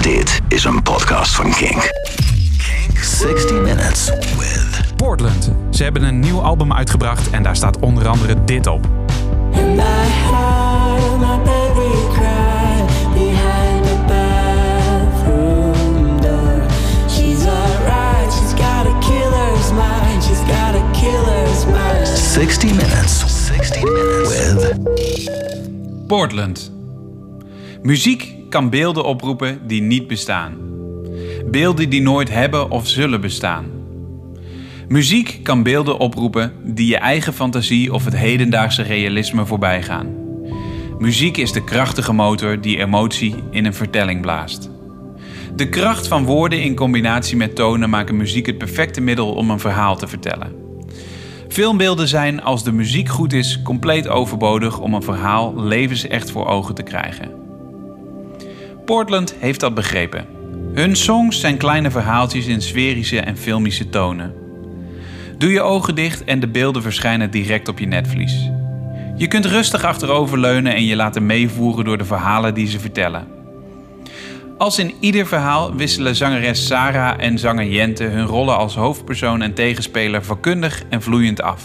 Dit is een podcast van Kink. Kink 60 Minutes with... Portland. Ze hebben een nieuw album uitgebracht en daar staat onder andere dit op. And I heard my baby cry behind the bathroom door. She's alright, she's got a killer's mind, she's got a killer's mind. 60 Minutes. 60 Minutes with... Portland. Muziek kan beelden oproepen die niet bestaan. Beelden die nooit hebben of zullen bestaan. Muziek kan beelden oproepen die je eigen fantasie of het hedendaagse realisme voorbij gaan. Muziek is de krachtige motor die emotie in een vertelling blaast. De kracht van woorden in combinatie met tonen maken muziek het perfecte middel om een verhaal te vertellen. Filmbeelden zijn, als de muziek goed is, compleet overbodig om een verhaal levensecht voor ogen te krijgen. Portland heeft dat begrepen. Hun songs zijn kleine verhaaltjes in sferische en filmische tonen. Doe je ogen dicht en de beelden verschijnen direct op je netvlies. Je kunt rustig achteroverleunen en je laten meevoeren door de verhalen die ze vertellen. Als in ieder verhaal wisselen zangeres Sarah en zanger Jente hun rollen als hoofdpersoon en tegenspeler vakkundig en vloeiend af.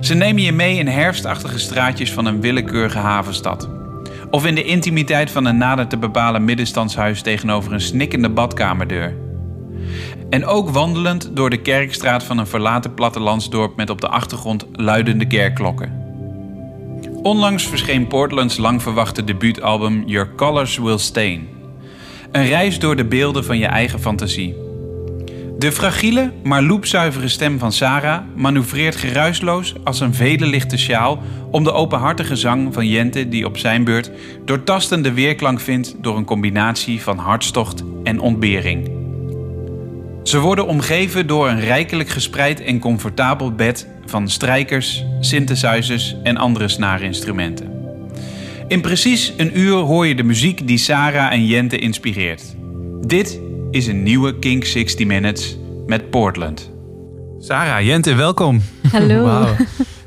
Ze nemen je mee in herfstachtige straatjes van een willekeurige havenstad. Of in de intimiteit van een nader te bepalen middenstandshuis tegenover een snikkende badkamerdeur. En ook wandelend door de kerkstraat van een verlaten plattelandsdorp met op de achtergrond luidende kerkklokken. Onlangs verscheen Portlands lang verwachte debuutalbum Your Colors Will Stain. Een reis door de beelden van je eigen fantasie. De fragiele, maar loepzuivere stem van Sarah manoeuvreert geruisloos als een vedelichte sjaal om de openhartige zang van Jente die op zijn beurt doortastende weerklank vindt door een combinatie van hartstocht en ontbering. Ze worden omgeven door een rijkelijk gespreid en comfortabel bed van strijkers, synthesizers en andere snaarinstrumenten. In precies een uur hoor je de muziek die Sarah en Jente inspireert. Dit is een nieuwe Kink 60 Minutes met Portland. Sarah, Jente, welkom. Hallo. Wauw.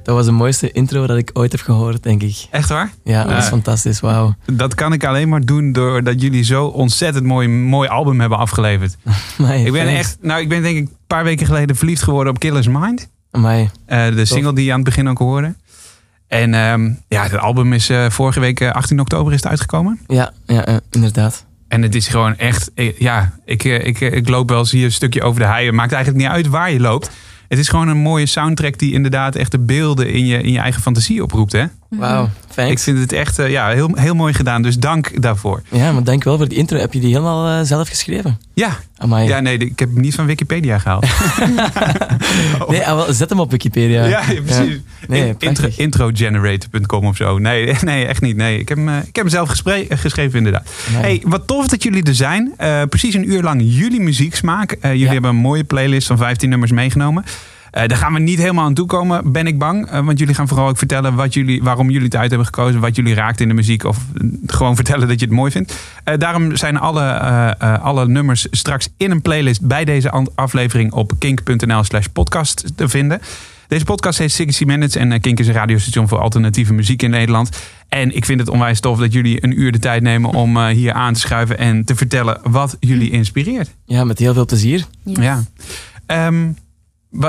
Dat was de mooiste intro dat ik ooit heb gehoord, denk ik. Echt waar? Ja, dat is fantastisch. Wauw. Dat kan ik alleen maar doen doordat jullie zo ontzettend mooi, mooi album hebben afgeleverd. Amai, Ik ben thanks. echt, nou, ik ben denk ik een paar weken geleden verliefd geworden op Killer's Mind. Amai. Eh, de single die je aan het begin ook hoorde. En ehm, ja, het album is eh, vorige week, eh, 18 oktober, is het uitgekomen. Ja, ja, eh, inderdaad. En het is gewoon echt, eh, ja, ik, eh, ik, eh, ik loop wel eens hier een stukje over de heien. Maakt eigenlijk niet uit waar je loopt. Het is gewoon een mooie soundtrack die inderdaad echt de beelden in je, in je eigen fantasie oproept. Hè? Wauw, Ik thanks. vind het echt eh, ja, heel, heel mooi gedaan, dus dank daarvoor. Ja, maar dank wel voor die intro. Heb je die helemaal eh, zelf geschreven? Ja, Amai. ja nee, ik heb hem niet van Wikipedia gehaald. Nee, ah, wel, zet hem op Wikipedia. Ja, ja, precies. Nee, intro, prachtig. introgenerator.com of zo. Nee, nee, echt niet. Nee, ik heb hem, eh, ik heb hem zelf geschreven inderdaad. Hey, wat tof dat jullie er zijn. Precies een uur lang jullie muzieksmaak. Jullie Ja. hebben een mooie playlist van 15 nummers meegenomen. Eh, daar gaan we niet helemaal aan toe komen, ben ik bang. Eh, want jullie gaan vooral ook vertellen wat jullie, waarom jullie het uit hebben gekozen. Wat jullie raakt in de muziek. Of eh, gewoon vertellen dat je het mooi vindt. Eh, daarom zijn alle, eh, eh, alle nummers straks in een playlist bij deze aflevering op kink.nl slash podcast te vinden. Deze podcast heet 60 Minutes en Kink is een radiostation voor alternatieve muziek in Nederland. En ik vind het onwijs tof dat jullie een uur de tijd nemen om eh, hier aan te schuiven en te vertellen wat jullie inspireert. Ja, met heel veel plezier. Yes. Ja. Ehm,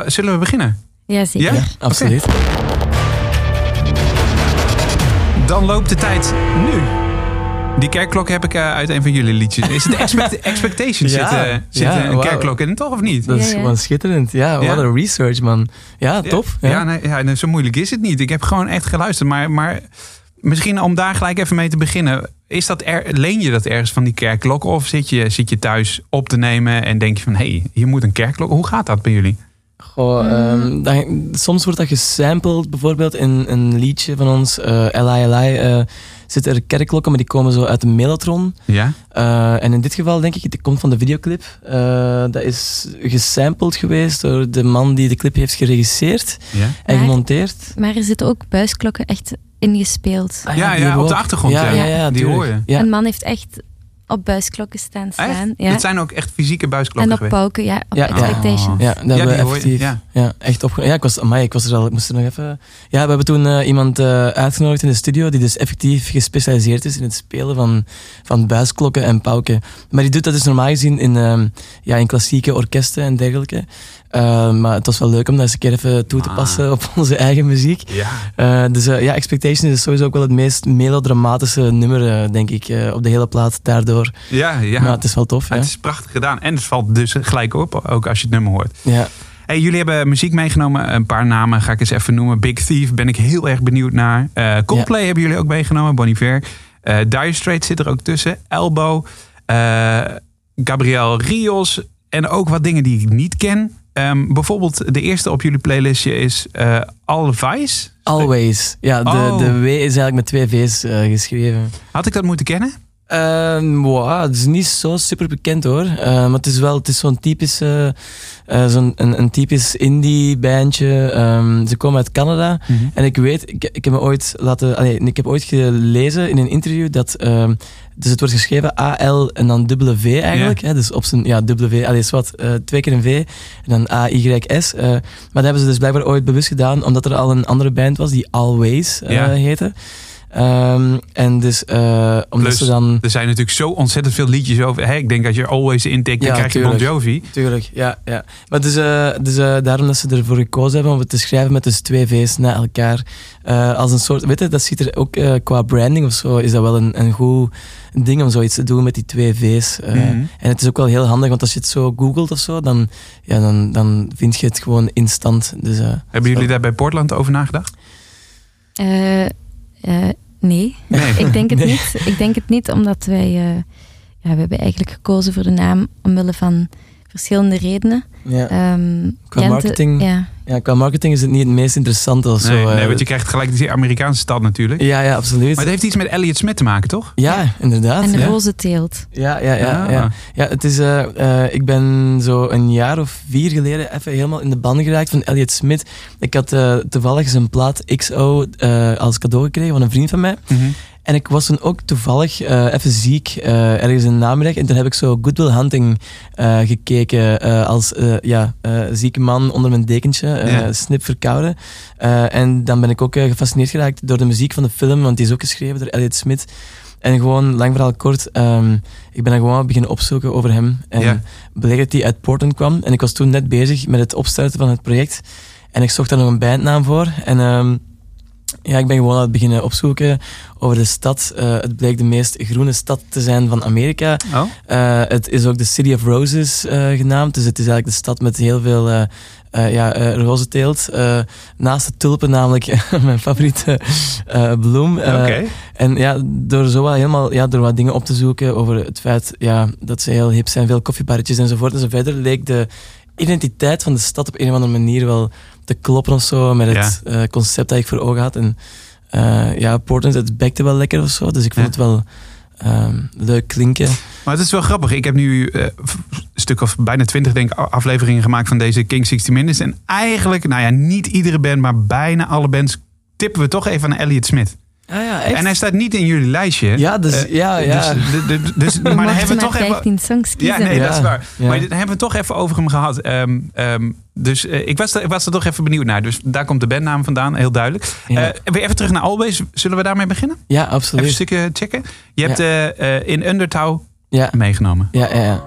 zullen we beginnen? Ja, zeker. Ja? Ja, absoluut. Dan loopt de tijd nu. Die kerkklok heb ik eh, uit een van jullie liedjes. Is het Expect- Expectations? Ja. Zit, eh, zit Ja, eh, een kerkklok in, toch of niet? Dat is gewoon schitterend. Ja, Ja. wat een research, man. Ja, tof. Ja, Ja, nee, ja nee, zo moeilijk is het niet. Ik heb gewoon echt geluisterd. Maar, maar misschien om daar gelijk even mee te beginnen. Is dat er, leen je dat ergens van die kerkklok? Of zit je, zit je thuis op te nemen en denk je van... hé, hey, hier moet een kerkklok. Hoe gaat dat bij jullie? Goh, ehm, dan- soms wordt dat gesampled, bijvoorbeeld in een liedje van ons, eh Li Li, eh, zitten er kerkklokken, maar die komen zo uit de Mellotron. Ja? Eh, en in dit geval denk ik, het komt van de videoclip. Eh, dat is gesampled geweest door de man die de clip heeft geregisseerd Ja, en Maar- gemonteerd. Maar er zitten ook buisklokken echt ingespeeld. Ah ja, die ja, op de achtergrond. Ja, Ja, ja, ja, die tuurlijk. hoor je. Ja. Een man heeft echt op buisklokken staan staan. Echt? Ja. Het zijn ook echt fysieke En buisklokken op geweest. pauken, ja, op Ja, ja. dat Ja, hebben effectief. ja. Ja. echt op. Ja, ik was, amai, ik was er al. Ik moest er nog even. Ja, we hebben toen eh, iemand eh, uitgenodigd in de studio die dus effectief gespecialiseerd is in het spelen van, van buisklokken en pauken. Maar die doet dat dus normaal gezien in, ehm, ja, in klassieke orkesten en dergelijke. Eh, maar het was wel leuk om dat eens een keer even toe te Ah. passen op onze eigen muziek. Ja. Eh, dus eh, ja, Expectations is sowieso ook wel het meest melodramatische nummer, denk ik, op de hele plaat daardoor. Ja, ja. Maar het is wel tof, ja. Het is prachtig gedaan. En het valt dus gelijk op, ook als je het nummer hoort. ja. Hey, jullie hebben muziek meegenomen. Een paar namen ga ik eens even noemen. Big Thief ben ik heel erg benieuwd naar. Coldplay hebben jullie ook meegenomen. Bon Iver. Dire Straits zit er ook tussen. Elbow. Gabriel Rios. En ook wat dingen die ik niet ken. Ehm, bijvoorbeeld de eerste op jullie playlistje is eh All Vice. Always. Ja, de, Oh. de W is eigenlijk met twee V's eh, geschreven. Had ik dat moeten kennen? Ehm wow, het is niet zo super bekend hoor. Eh, maar het is wel het is zo'n typisch, eh, eh, zo'n, een, een typisch indie bandje. Ehm, ze komen uit Canada. En ik weet, ik, ik heb me ooit laten. allee, ik heb ooit gelezen in een interview dat. Dus het wordt geschreven A-L en dan dubbele V eigenlijk. Hè, dus op zijn ja, dubbele V, allee, is wat, eh, twee keer een V en dan A-Y-S. eh, maar dat hebben ze dus blijkbaar ooit bewust gedaan, omdat er al een andere band was die Always eh, Ja. heette. Ehm, en dus, eh, omdat Plus, ze dan. Er zijn natuurlijk zo ontzettend veel liedjes over. Hè, ik denk dat je Always intikt, dan Ja, krijg je Bon tuurlijk. Jovi. Tuurlijk, ja. ja. Maar dus, eh, dus eh, daarom dat ze ervoor gekozen hebben om het te schrijven met dus twee V's na elkaar. Eh, als een soort, weet je, dat ziet er ook qua branding of zo, is dat wel een, een goed ding om zoiets te doen met die twee V's. Eh, Mhm. En het is ook wel heel handig, want als je het zo googelt of zo, dan, ja, dan, dan vind je het gewoon instant. Dus, eh, Hebben jullie daar bij Portland over nagedacht? Eh, nee, Nee. ik denk het Nee. niet. Ik denk het niet, omdat wij... eh, ja, we hebben eigenlijk gekozen voor de naam omwille van verschillende redenen. ja. Ehm, Qua Gent- marketing? Ja, ja, qua marketing is het niet het meest interessante of zo. nee, nee, eh. want je krijgt gelijk die Amerikaanse stad natuurlijk. ja, ja, absoluut. Maar het heeft iets met Elliot Smith te maken, toch? Ja, inderdaad. en de ja. roze teelt. Ja, ja, ja. Ah. ja. ja het is, eh, eh, ik ben zo een jaar of vier geleden even helemaal in de ban geraakt van Elliot Smith. Ik had eh, toevallig zijn plaat XO eh, als cadeau gekregen van een vriend van mij. Mhm. En ik was toen ook toevallig eh, even ziek, eh, ergens in Namiddag. En toen heb ik zo Good Will Hunting eh, gekeken als ja, zieke man onder mijn dekentje, Ja. snip verkouden. En dan ben ik ook gefascineerd geraakt door de muziek van de film, want die is ook geschreven door Elliot Smith. En gewoon, lang verhaal kort, ehm, ik ben dan gewoon beginnen opzoeken over hem. En Ja. bleek dat hij uit Portland kwam. En ik was toen net bezig met het opstarten van het project. En ik zocht daar nog een bandnaam voor. En ehm, ja, ik ben gewoon aan het beginnen opzoeken over de stad. Eh, het bleek de meest groene stad te zijn van Amerika. Oh? Eh, het is ook de City of Roses eh, genaamd. Dus het is eigenlijk de stad met heel veel ja, rozenteelt. Naast de tulpen namelijk mijn favoriete bloem. En ja, door zo wel helemaal ja, door wat dingen op te zoeken over het feit ja, dat ze heel hip zijn, veel koffiebarretjes enzovoort en zo verder, leek de identiteit van de stad op een of andere manier wel te kloppen of zo met het eh, concept dat ik voor ogen had. En eh, ja, Portland, het bekte wel lekker of zo, dus ik vond Ja. het wel ehm, leuk klinken. Maar het is wel grappig. Ik heb nu eh, een stuk of bijna twintig denk ik, afleveringen gemaakt van deze King 60 Minutes. En eigenlijk, nou ja, niet iedere band, maar bijna alle bands tippen we toch even aan Elliot Smith. Ah ja, echt? En hij staat niet in jullie lijstje. Ja, dus- ja, ja. Dus, de- de- dus, We maar dan hebben we toch even... 15 songs Ja, kiezen. nee, Ja, dat is waar. ja. Maar dit hebben we toch even over hem gehad. Ehm, ehm, dus eh, ik, was er, ik was er toch even benieuwd naar. Dus daar komt de bandnaam vandaan, heel duidelijk. Ja. Eh, weer even terug naar Always. Zullen we daarmee beginnen? Ja, Even een absoluut. stukje checken. Je hebt eh, eh, in Undertow Ja, meegenomen. ja, ja. ja.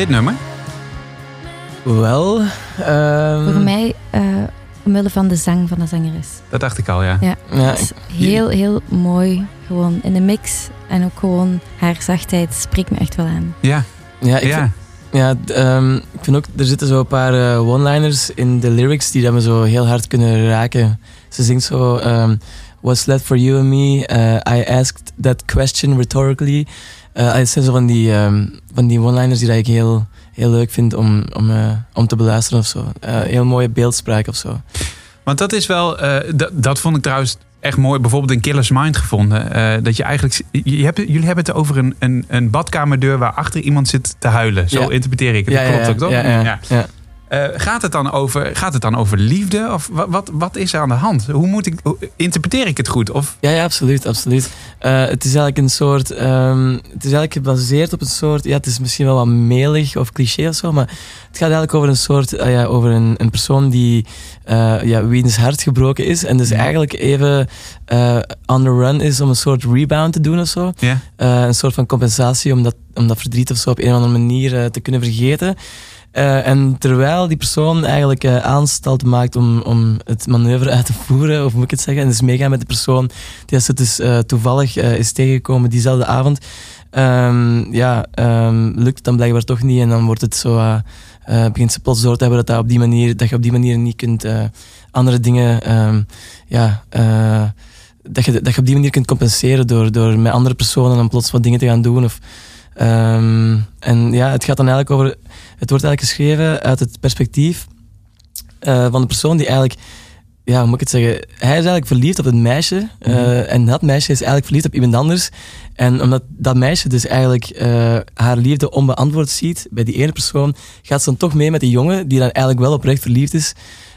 Dit nummer? Wel. ehm, Voor mij, eh, omwille van de zang van de zangeres. Dat dacht ik al, ja. Ja, Ja, het is heel, heel mooi. Gewoon in de mix. En ook gewoon haar zachtheid spreekt me echt wel aan. Ja, ja, ik, ja. Vind, ja ehm, ik vind ook, er zitten zo een paar eh, one-liners in de lyrics die dat me zo heel hard kunnen raken. Ze zingt zo, ehm, what's left for you and me? Uh, I asked that question rhetorically. Eh, het zijn zo van die, ehm, van die one-liners die dat ik heel, heel leuk vind om, om, eh, om te beluisteren of zo. Eh, heel mooie beeldspraak of zo. Want dat is wel, dat, vond ik trouwens echt mooi. Bijvoorbeeld in Killer's Mind gevonden. dat je eigenlijk, je hebt, jullie hebben het over een, een, een badkamerdeur waar achter iemand zit te huilen. Zo Ja. interpreteer ik het. dat klopt ook, toch? Ja, Eh, gaat, het dan over, gaat het dan over liefde? Of wat, wat, wat is er aan de hand? Hoe moet ik, hoe- interpreteer ik het goed? Of, Ja, ja, absoluut. absoluut. Eh, het is eigenlijk een soort. ehm, het is eigenlijk gebaseerd op een soort. Ja, het is misschien wel wat melig of cliché of zo, maar het gaat eigenlijk over een soort. ah ja, over een, een persoon die. eh ja, wiens hart gebroken is en dus Ja. eigenlijk even eh, on the run is om een soort rebound te doen of zo. ja? Eh, een soort van compensatie om dat, om dat verdriet of zo op een of andere manier eh, te kunnen vergeten. Eh, en terwijl die persoon eigenlijk aanstalt maakt om, om het manoeuvre uit te voeren, of moet ik het zeggen, en dus meegaan met de persoon die ze dus eh, toevallig is tegengekomen diezelfde avond, ehm, ja, ehm, lukt het dan blijkbaar toch niet en dan wordt het zo, begint ze plots door te hebben dat, dat, op die manier, dat je op die manier niet kunt andere dingen, ehm, ja, dat je, dat je op die manier kunt compenseren door, door met andere personen dan plots wat dingen te gaan doen. Of, ehm, en ja, het gaat dan eigenlijk over. Het wordt eigenlijk geschreven uit het perspectief eh, van de persoon die eigenlijk. Ja, hoe moet ik het zeggen? Hij is eigenlijk verliefd op een meisje. eh, En dat meisje is eigenlijk verliefd op iemand anders. En omdat dat meisje dus eigenlijk eh, haar liefde onbeantwoord ziet bij die ene persoon, gaat ze dan toch mee met die jongen, die dan eigenlijk wel oprecht verliefd is.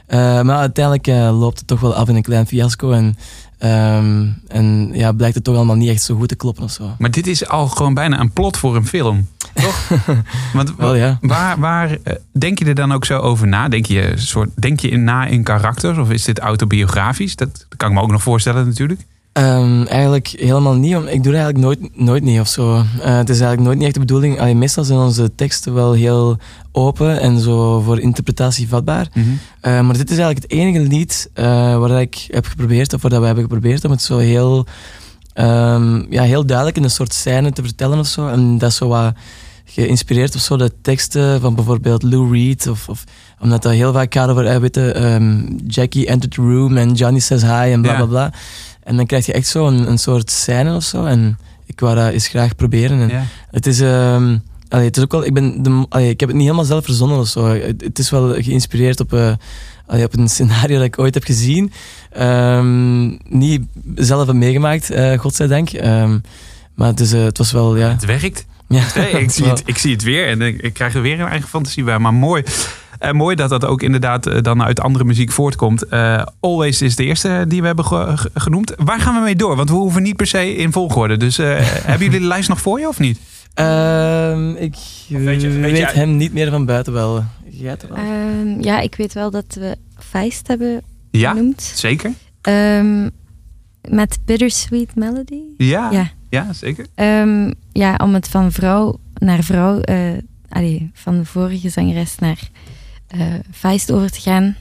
Maar uiteindelijk loopt het toch wel af in een klein fiasco. En, ehm, en ja, blijkt het toch allemaal niet echt zo goed te kloppen of zo. Maar dit is al gewoon bijna een plot voor een film. Toch? Want Wel ja. waar, waar eh, denk je er dan ook zo over na? Denk je, soort, denk je in na in karakters? Of is dit autobiografisch? Dat, dat kan ik me ook nog voorstellen natuurlijk. Ehm, eigenlijk helemaal niet. Ik doe eigenlijk nooit, nooit niet of zo. Eh, het is eigenlijk nooit niet echt de bedoeling. Allee, meestal zijn onze teksten wel heel open en zo voor interpretatie vatbaar. Eh, maar dit is eigenlijk het enige lied eh, waar ik heb geprobeerd, of waar dat we hebben geprobeerd om het zo heel, ehm, ja, heel duidelijk in een soort scène te vertellen of zo. En dat is zo wat geïnspireerd of zo, de teksten van bijvoorbeeld Lou Reed. Of, of, omdat dat heel vaak gaat over, weet je, ehm, Jackie entered the room en Johnny says hi en bla bla bla. En dan krijg je echt zo een, een soort scène of zo. En ik wou dat eens graag proberen. En Ja. het is, ehm, allee, het is ook wel, ik, ben de, allee, ik heb het niet helemaal zelf verzonnen of zo. Het, het is wel geïnspireerd op, allee, op een scenario dat ik ooit heb gezien. Ehm, niet zelf heb meegemaakt, eh godzijdank. Ehm, maar het, is, eh, het was wel, ja. Het werkt. ja Nee, ik, zie het, ik zie het weer en ik, ik krijg er weer een eigen fantasie bij. Maar mooi. En mooi dat dat ook inderdaad eh, dan uit andere muziek voortkomt. Eh, Always is de eerste die we hebben ge- ge- genoemd. Waar gaan we mee door? Want we hoeven niet per se in volgorde. Dus eh, hebben jullie de lijst nog voor je of niet? Ehm, ik weet je- weet weet, je- hem niet meer van buiten wel. Jij wel? Ehm, ja, ik weet wel dat we Feist hebben Ja, genoemd. zeker. Ehm, met Bittersweet Melody. Ja, ja. Ja. zeker. Ehm, ja, om het van vrouw naar vrouw, eh allee, van de vorige zangeres naar eh Feist over te gaan,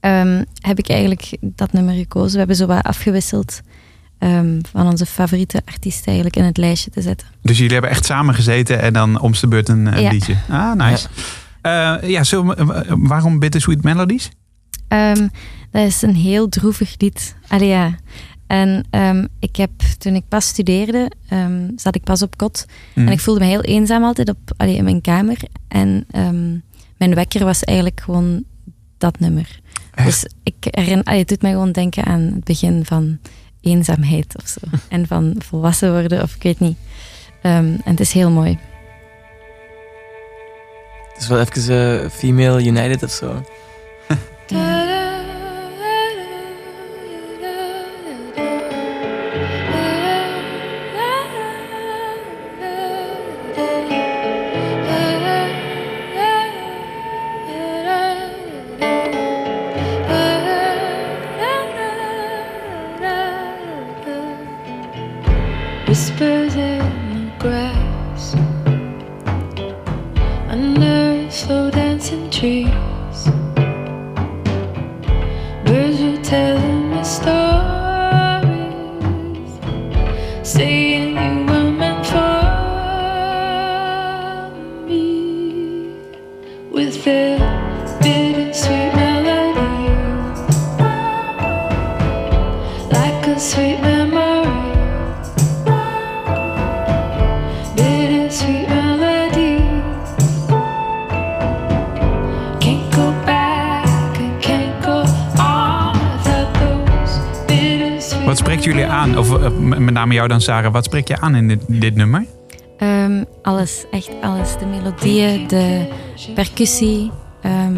ehm, heb ik eigenlijk dat nummer gekozen. We hebben zo wat afgewisseld ehm, van onze favoriete artiesten eigenlijk in het lijstje te zetten. Dus jullie hebben echt samen gezeten en dan om de beurt een, een Ja. liedje. Ah, nice. Ja, ja zullen we- eh, waarom Bittersweet Melodies? Ehm, dat is een heel droevig lied. Allee, ja. En ik heb, toen ik pas studeerde, zat ik pas op kot. En ik voelde me heel eenzaam altijd op, allee, in mijn kamer. En mijn wekker was eigenlijk gewoon dat nummer. Echt? Dus ik herinner, allee, het doet mij gewoon denken aan het begin van eenzaamheid of zo. en van volwassen worden of ik weet niet. Ehm, en het is heel mooi. Het is wel even eh, Female United of zo. met jou dan, Sarah. Wat spreekt je aan in dit, dit nummer? Ehm, alles, echt alles. De melodieën, de percussie, ehm,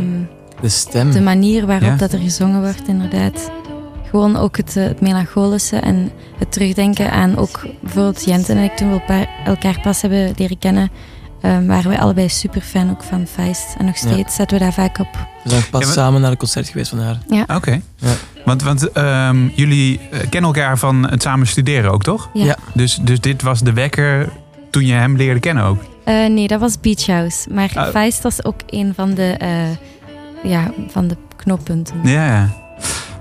De stem. de manier waarop Ja. dat er gezongen wordt, inderdaad. Gewoon ook het, eh, het melancholische en het terugdenken aan ook bijvoorbeeld Jente en ik toen we elkaar, pas hebben leren kennen, ehm, waren wij allebei super fan ook van Feist. En nog Ja. steeds zetten we daar vaak op. We zijn pas Ja, maar- samen naar een concert geweest van haar. Oké. Ja. Want, want ehm, jullie eh, kennen elkaar van het samen studeren ook, toch? Ja. Ja. Dus, dus dit was de wekker toen je hem leerde kennen ook? Eh, nee, dat was Beach House. Maar Oh. Feist was ook een van de, eh, ja, van de knooppunten. Ja, ja.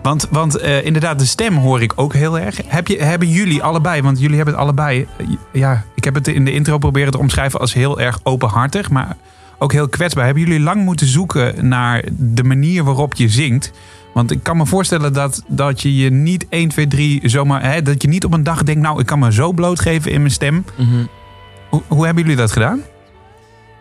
Want, want eh, inderdaad, de stem hoor ik ook heel erg. Heb je, hebben jullie allebei, want jullie hebben het allebei... Ja, ik heb het in de intro proberen te omschrijven als heel erg openhartig, maar ook heel kwetsbaar. Hebben jullie lang moeten zoeken naar de manier waarop je zingt? Want ik kan me voorstellen dat, dat je je niet 1, 2, 3 zomaar... Hè, dat je niet op een dag denkt, nou, ik kan me zo blootgeven in mijn stem. Mhm. Hoe, hoe hebben jullie dat gedaan?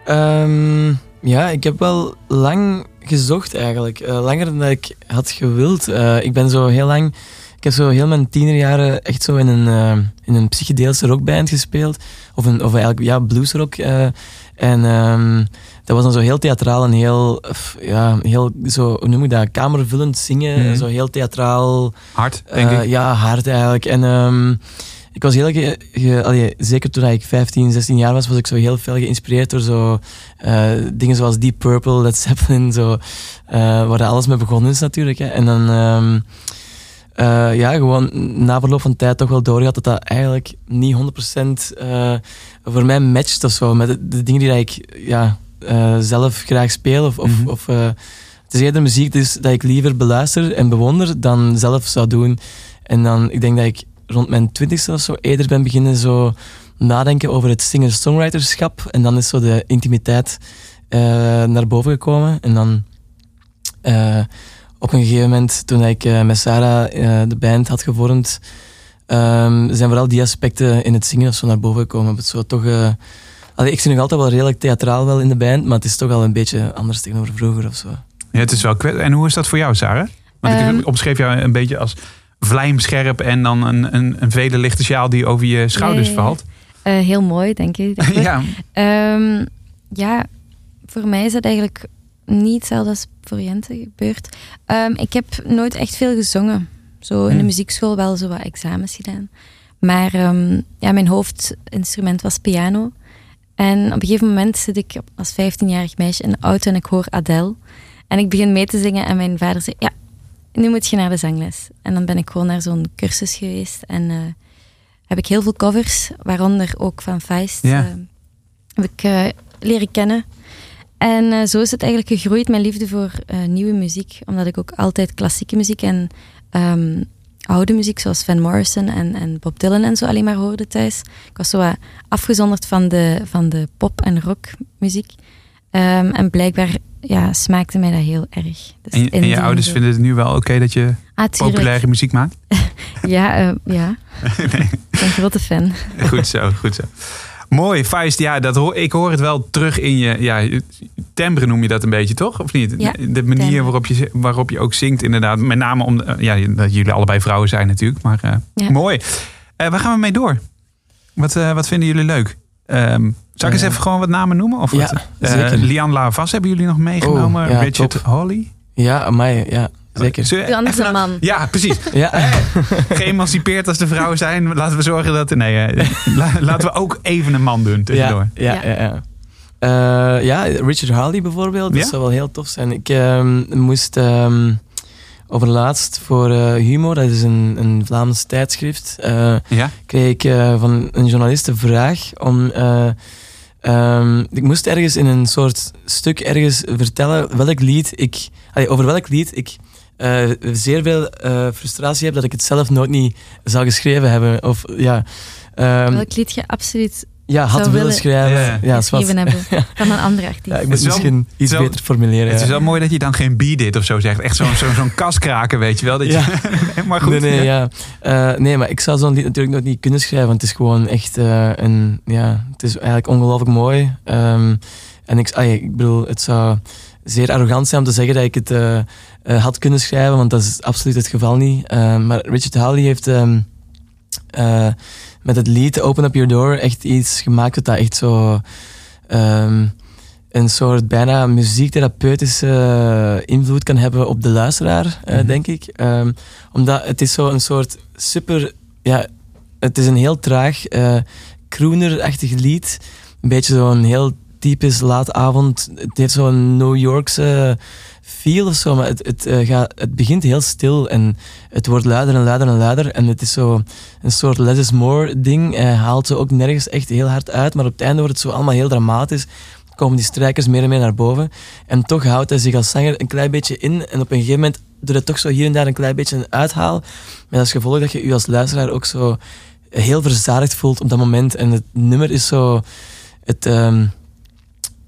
Ehm, ja, ik heb wel lang gezocht eigenlijk. Eh, langer dan ik had gewild. Eh, ik ben zo heel lang... Ik heb zo heel mijn tienerjaren echt zo in een, eh, in een psychedeelse rockband gespeeld. Of, een, of eigenlijk, ja, bluesrock. En ehm, dat was dan zo heel theatraal en heel, ja, heel zo, hoe noem ik dat, kamervullend zingen. Mhm. Zo heel theatraal. Hard, denk Eh, ik. Ja, hard eigenlijk. En ehm, ik was heel, ge, ge- allee, zeker toen ik 15, 16 jaar was, was ik zo heel veel geïnspireerd door zo eh, dingen zoals Deep Purple, Led Zeppelin, zo, eh, waar alles mee begonnen is natuurlijk. Hè. En dan, ehm, eh, ja, gewoon na verloop van tijd toch wel doorgehad dat dat eigenlijk niet 100% eh, voor mij matcht of zo, met de, de dingen die ik ja, eh, zelf graag speel. Of, of, Mhm. of, het is eerder muziek dus dat ik liever beluister en bewonder dan zelf zou doen. En dan, ik denk dat ik rond mijn twintigste of zo eerder ben beginnen zo nadenken over het singer-songwriterschap. En dan is zo de intimiteit naar boven gekomen. En dan op een gegeven moment, toen ik eh, met Sarah eh, de band had gevormd, ehm, zijn vooral die aspecten in het zingen of zo naar boven gekomen. Het is zo toch... eh, allee, ik zing nog altijd wel redelijk theatraal wel in de band, maar het is toch wel een beetje anders tegenover vroeger of zo. Ja, het is wel. En hoe is dat voor jou, Sarah? Want Ehm. ik omschreef jou een beetje als vlijmscherp en dan een, een, een vele lichte sjaal die over je schouders valt. Eh, heel mooi, denk ik. ja, Ehm, ja, voor mij is dat eigenlijk niet hetzelfde als voor Jente gebeurd. Ehm, ik heb nooit echt veel gezongen. Zo in de Hmm. muziekschool wel zo wat examens gedaan. Maar ehm, ja, mijn hoofdinstrument was piano. En op een gegeven moment zit ik als 15-jarig meisje in de auto en ik hoor Adele. En ik begin mee te zingen en mijn vader zei, ja, nu moet je naar de zangles. En dan ben ik gewoon naar zo'n cursus geweest en eh, heb ik heel veel covers, waaronder ook van Feist. Ja. eh, heb ik eh, leren kennen. En eh, zo is het eigenlijk gegroeid, mijn liefde voor eh, nieuwe muziek. Omdat ik ook altijd klassieke muziek en ehm, oude muziek, zoals Van Morrison en, en Bob Dylan en zo, alleen maar hoorde thuis. Ik was zo afgezonderd van de, van de pop- en rockmuziek. Ehm, en blijkbaar ja, smaakte mij dat heel erg. Dus en, je- en indie je ouders vinden het nu wel oké dat je Ah, populaire muziek maakt? Ja, eh, ja. Ik ben een grote fan. Goed zo, goed zo. Mooi, Feist. Ja, dat hoor, ik hoor het wel terug in je ja, timbre noem je dat een beetje, toch? Of niet? Ja, de manier timbre. waarop je, waarop je ook zingt, inderdaad. Met name om, eh, ja, dat jullie allebei vrouwen zijn natuurlijk. Maar eh, Ja. mooi. Eh, waar gaan we mee door? Wat, eh, wat vinden jullie leuk? Ehm zal ik eens even gewoon wat namen noemen? Of ja, wat? Zeker. Lian Lavas hebben jullie nog meegenomen? Oh, ja, Richard top. Holly? Ja, amai, ja, zeker. Zullen anders even een man. Ja, precies. Ja, Geëmancipeerd als de vrouwen zijn. Laten we zorgen dat... Nee, eh, la- laten we ook even een man doen tussendoor. Ja, ja, ja. ja. Eh, ja, Richard Harley bijvoorbeeld, dat Ja? zou wel heel tof zijn. Ik ehm, moest ehm overlaatst voor eh, Humo, dat is een, een Vlaams tijdschrift, eh, Ja? kreeg ik eh, van een journalist de vraag om eh, Ehm, ik moest ergens in een soort stuk ergens vertellen welk lied ik, allee, over welk lied ik eh, zeer veel eh, frustratie heb dat ik het zelf nooit niet zou geschreven hebben. Of ja, ehm, Welk lied je absoluut ja had zou willen willen schrijven. Ja. Ja, hebben van een andere artiest. Ja, ik moet wel- misschien iets beter formuleren. Het is wel mooi dat je dan geen B dit of zo zegt. Echt zo'n zo'n zo'n kaskraken, weet je wel. Dat je, maar goed. nee, nee, ja. Eh, nee, maar ik zou zo'n lied natuurlijk nooit niet kunnen schrijven. Want het is gewoon echt eh, een... Ja, het is eigenlijk ongelooflijk mooi. Ehm, en ik, ah, ja, ik bedoel, het zou zeer arrogant zijn om te zeggen dat ik het eh, eh, had kunnen schrijven. Want dat is absoluut het geval niet. Eh, maar Richard Hawley heeft... ehm, eh, met het lied Open Up Your Door echt iets gemaakt dat dat echt zo... ehm, een soort bijna muziektherapeutische invloed kan hebben op de luisteraar, Mhm. denk ik. Ehm, omdat het is zo een soort super... Ja, het is een heel traag, crooner-achtig lied. Een beetje zo'n heel typisch laatavond. Het heeft zo'n New Yorkse feel of zo, maar het, het, eh, gaat, het begint heel stil en het wordt luider en luider en luider. En het is zo een soort less is more ding. Hij haalt ze ook nergens echt heel hard uit, maar op het einde wordt het zo allemaal heel dramatisch. Komen die strijkers meer en meer naar boven. En toch houdt hij zich als zanger een klein beetje in. En op een gegeven moment doet hij toch zo hier en daar een klein beetje een uithaal. Met als gevolg dat je je als luisteraar ook zo heel verzadigd voelt op dat moment. En het nummer is zo... Het, ehm,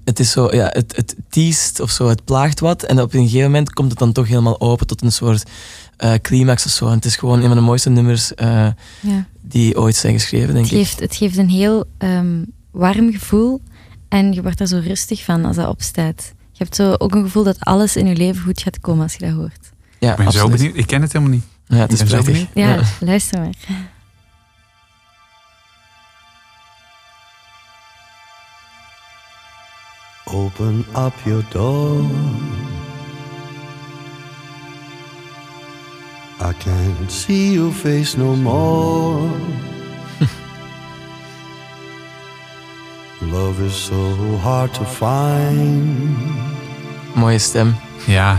het is zo, ja, het, het teest of zo, het plaagt wat. En op een gegeven moment komt het dan toch helemaal open tot een soort eh, climax of zo. En het is gewoon een van de mooiste nummers eh, Ja. die ooit zijn geschreven, denk Het, ik. geeft, het geeft een heel ehm, warm gevoel en je wordt er zo rustig van als dat opstaat. Je hebt zo ook een gevoel dat alles in je leven goed gaat komen als je dat hoort. Ja, Ik ben zo benieuwd. Ik ken het helemaal niet. Ja, het is Ik prachtig. Ja, luister maar. Open up your door. I can't see your face no more. Love is so hard to find, Mooie stem. Ja,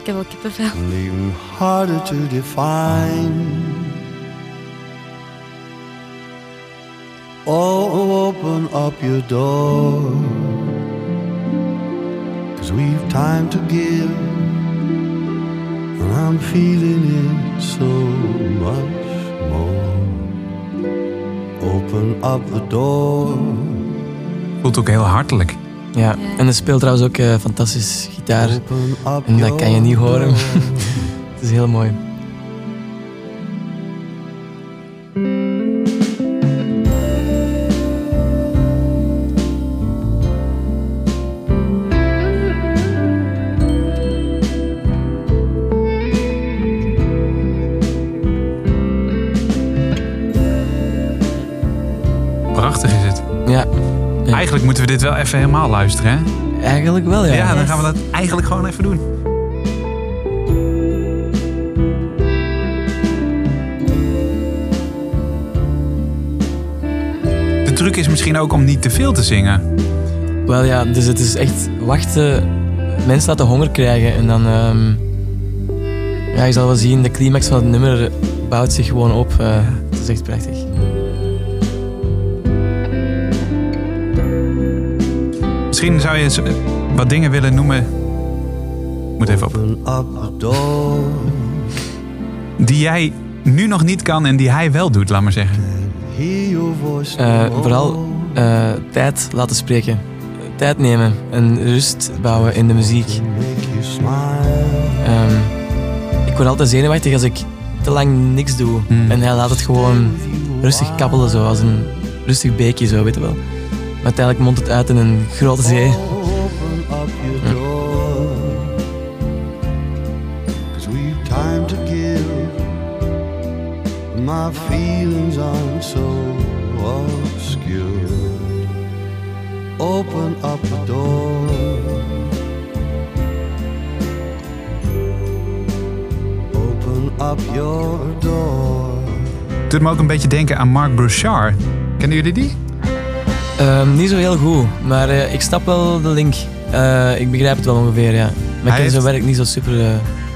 ik heb wel kippenvel. and even harder to define. Oh, open up your door. Cause we've time to give. And I'm feeling it so much more. Open up the door. voelt ook heel hartelijk. Ja. En hij speelt trouwens ook eh, fantastisch gitaar. Open up En dat kan je niet horen. Het is heel mooi. Eigenlijk moeten we dit wel even helemaal luisteren, hè? eigenlijk wel, ja. Ja, dan gaan we dat eigenlijk gewoon even doen. De truc is misschien ook om niet te veel te zingen. Wel ja, dus het is echt wachten, mensen laten honger krijgen en dan... ehm, ja, je zal wel zien, de climax van het nummer bouwt zich gewoon op. eh, het is echt prachtig. Misschien zou je eens, eh, wat dingen willen noemen. Ik Moet even op. Die jij nu nog niet kan en die hij wel doet, laat maar zeggen. Eh, vooral eh, tijd laten spreken. Tijd nemen en rust bouwen in de muziek. Make you smile. Ehm, ik word altijd zenuwachtig als ik te lang niks doe. Hmm. En hij laat het gewoon rustig kabbelen, zo, als een rustig beekje, zo, weet je wel. Maar uiteindelijk mondt het uit in een grote zee. Open up your door. Cause we've time to give. My feelings aren't so obscure. Open up the door. Open up your door. Het doet me ook een beetje denken aan Mark Brouchard. Kennen jullie die? Ehm, niet zo heel goed, maar eh, ik snap wel de link. Eh, ik begrijp het wel ongeveer, ja. Maar ik ken zijn werk niet zo super... eh,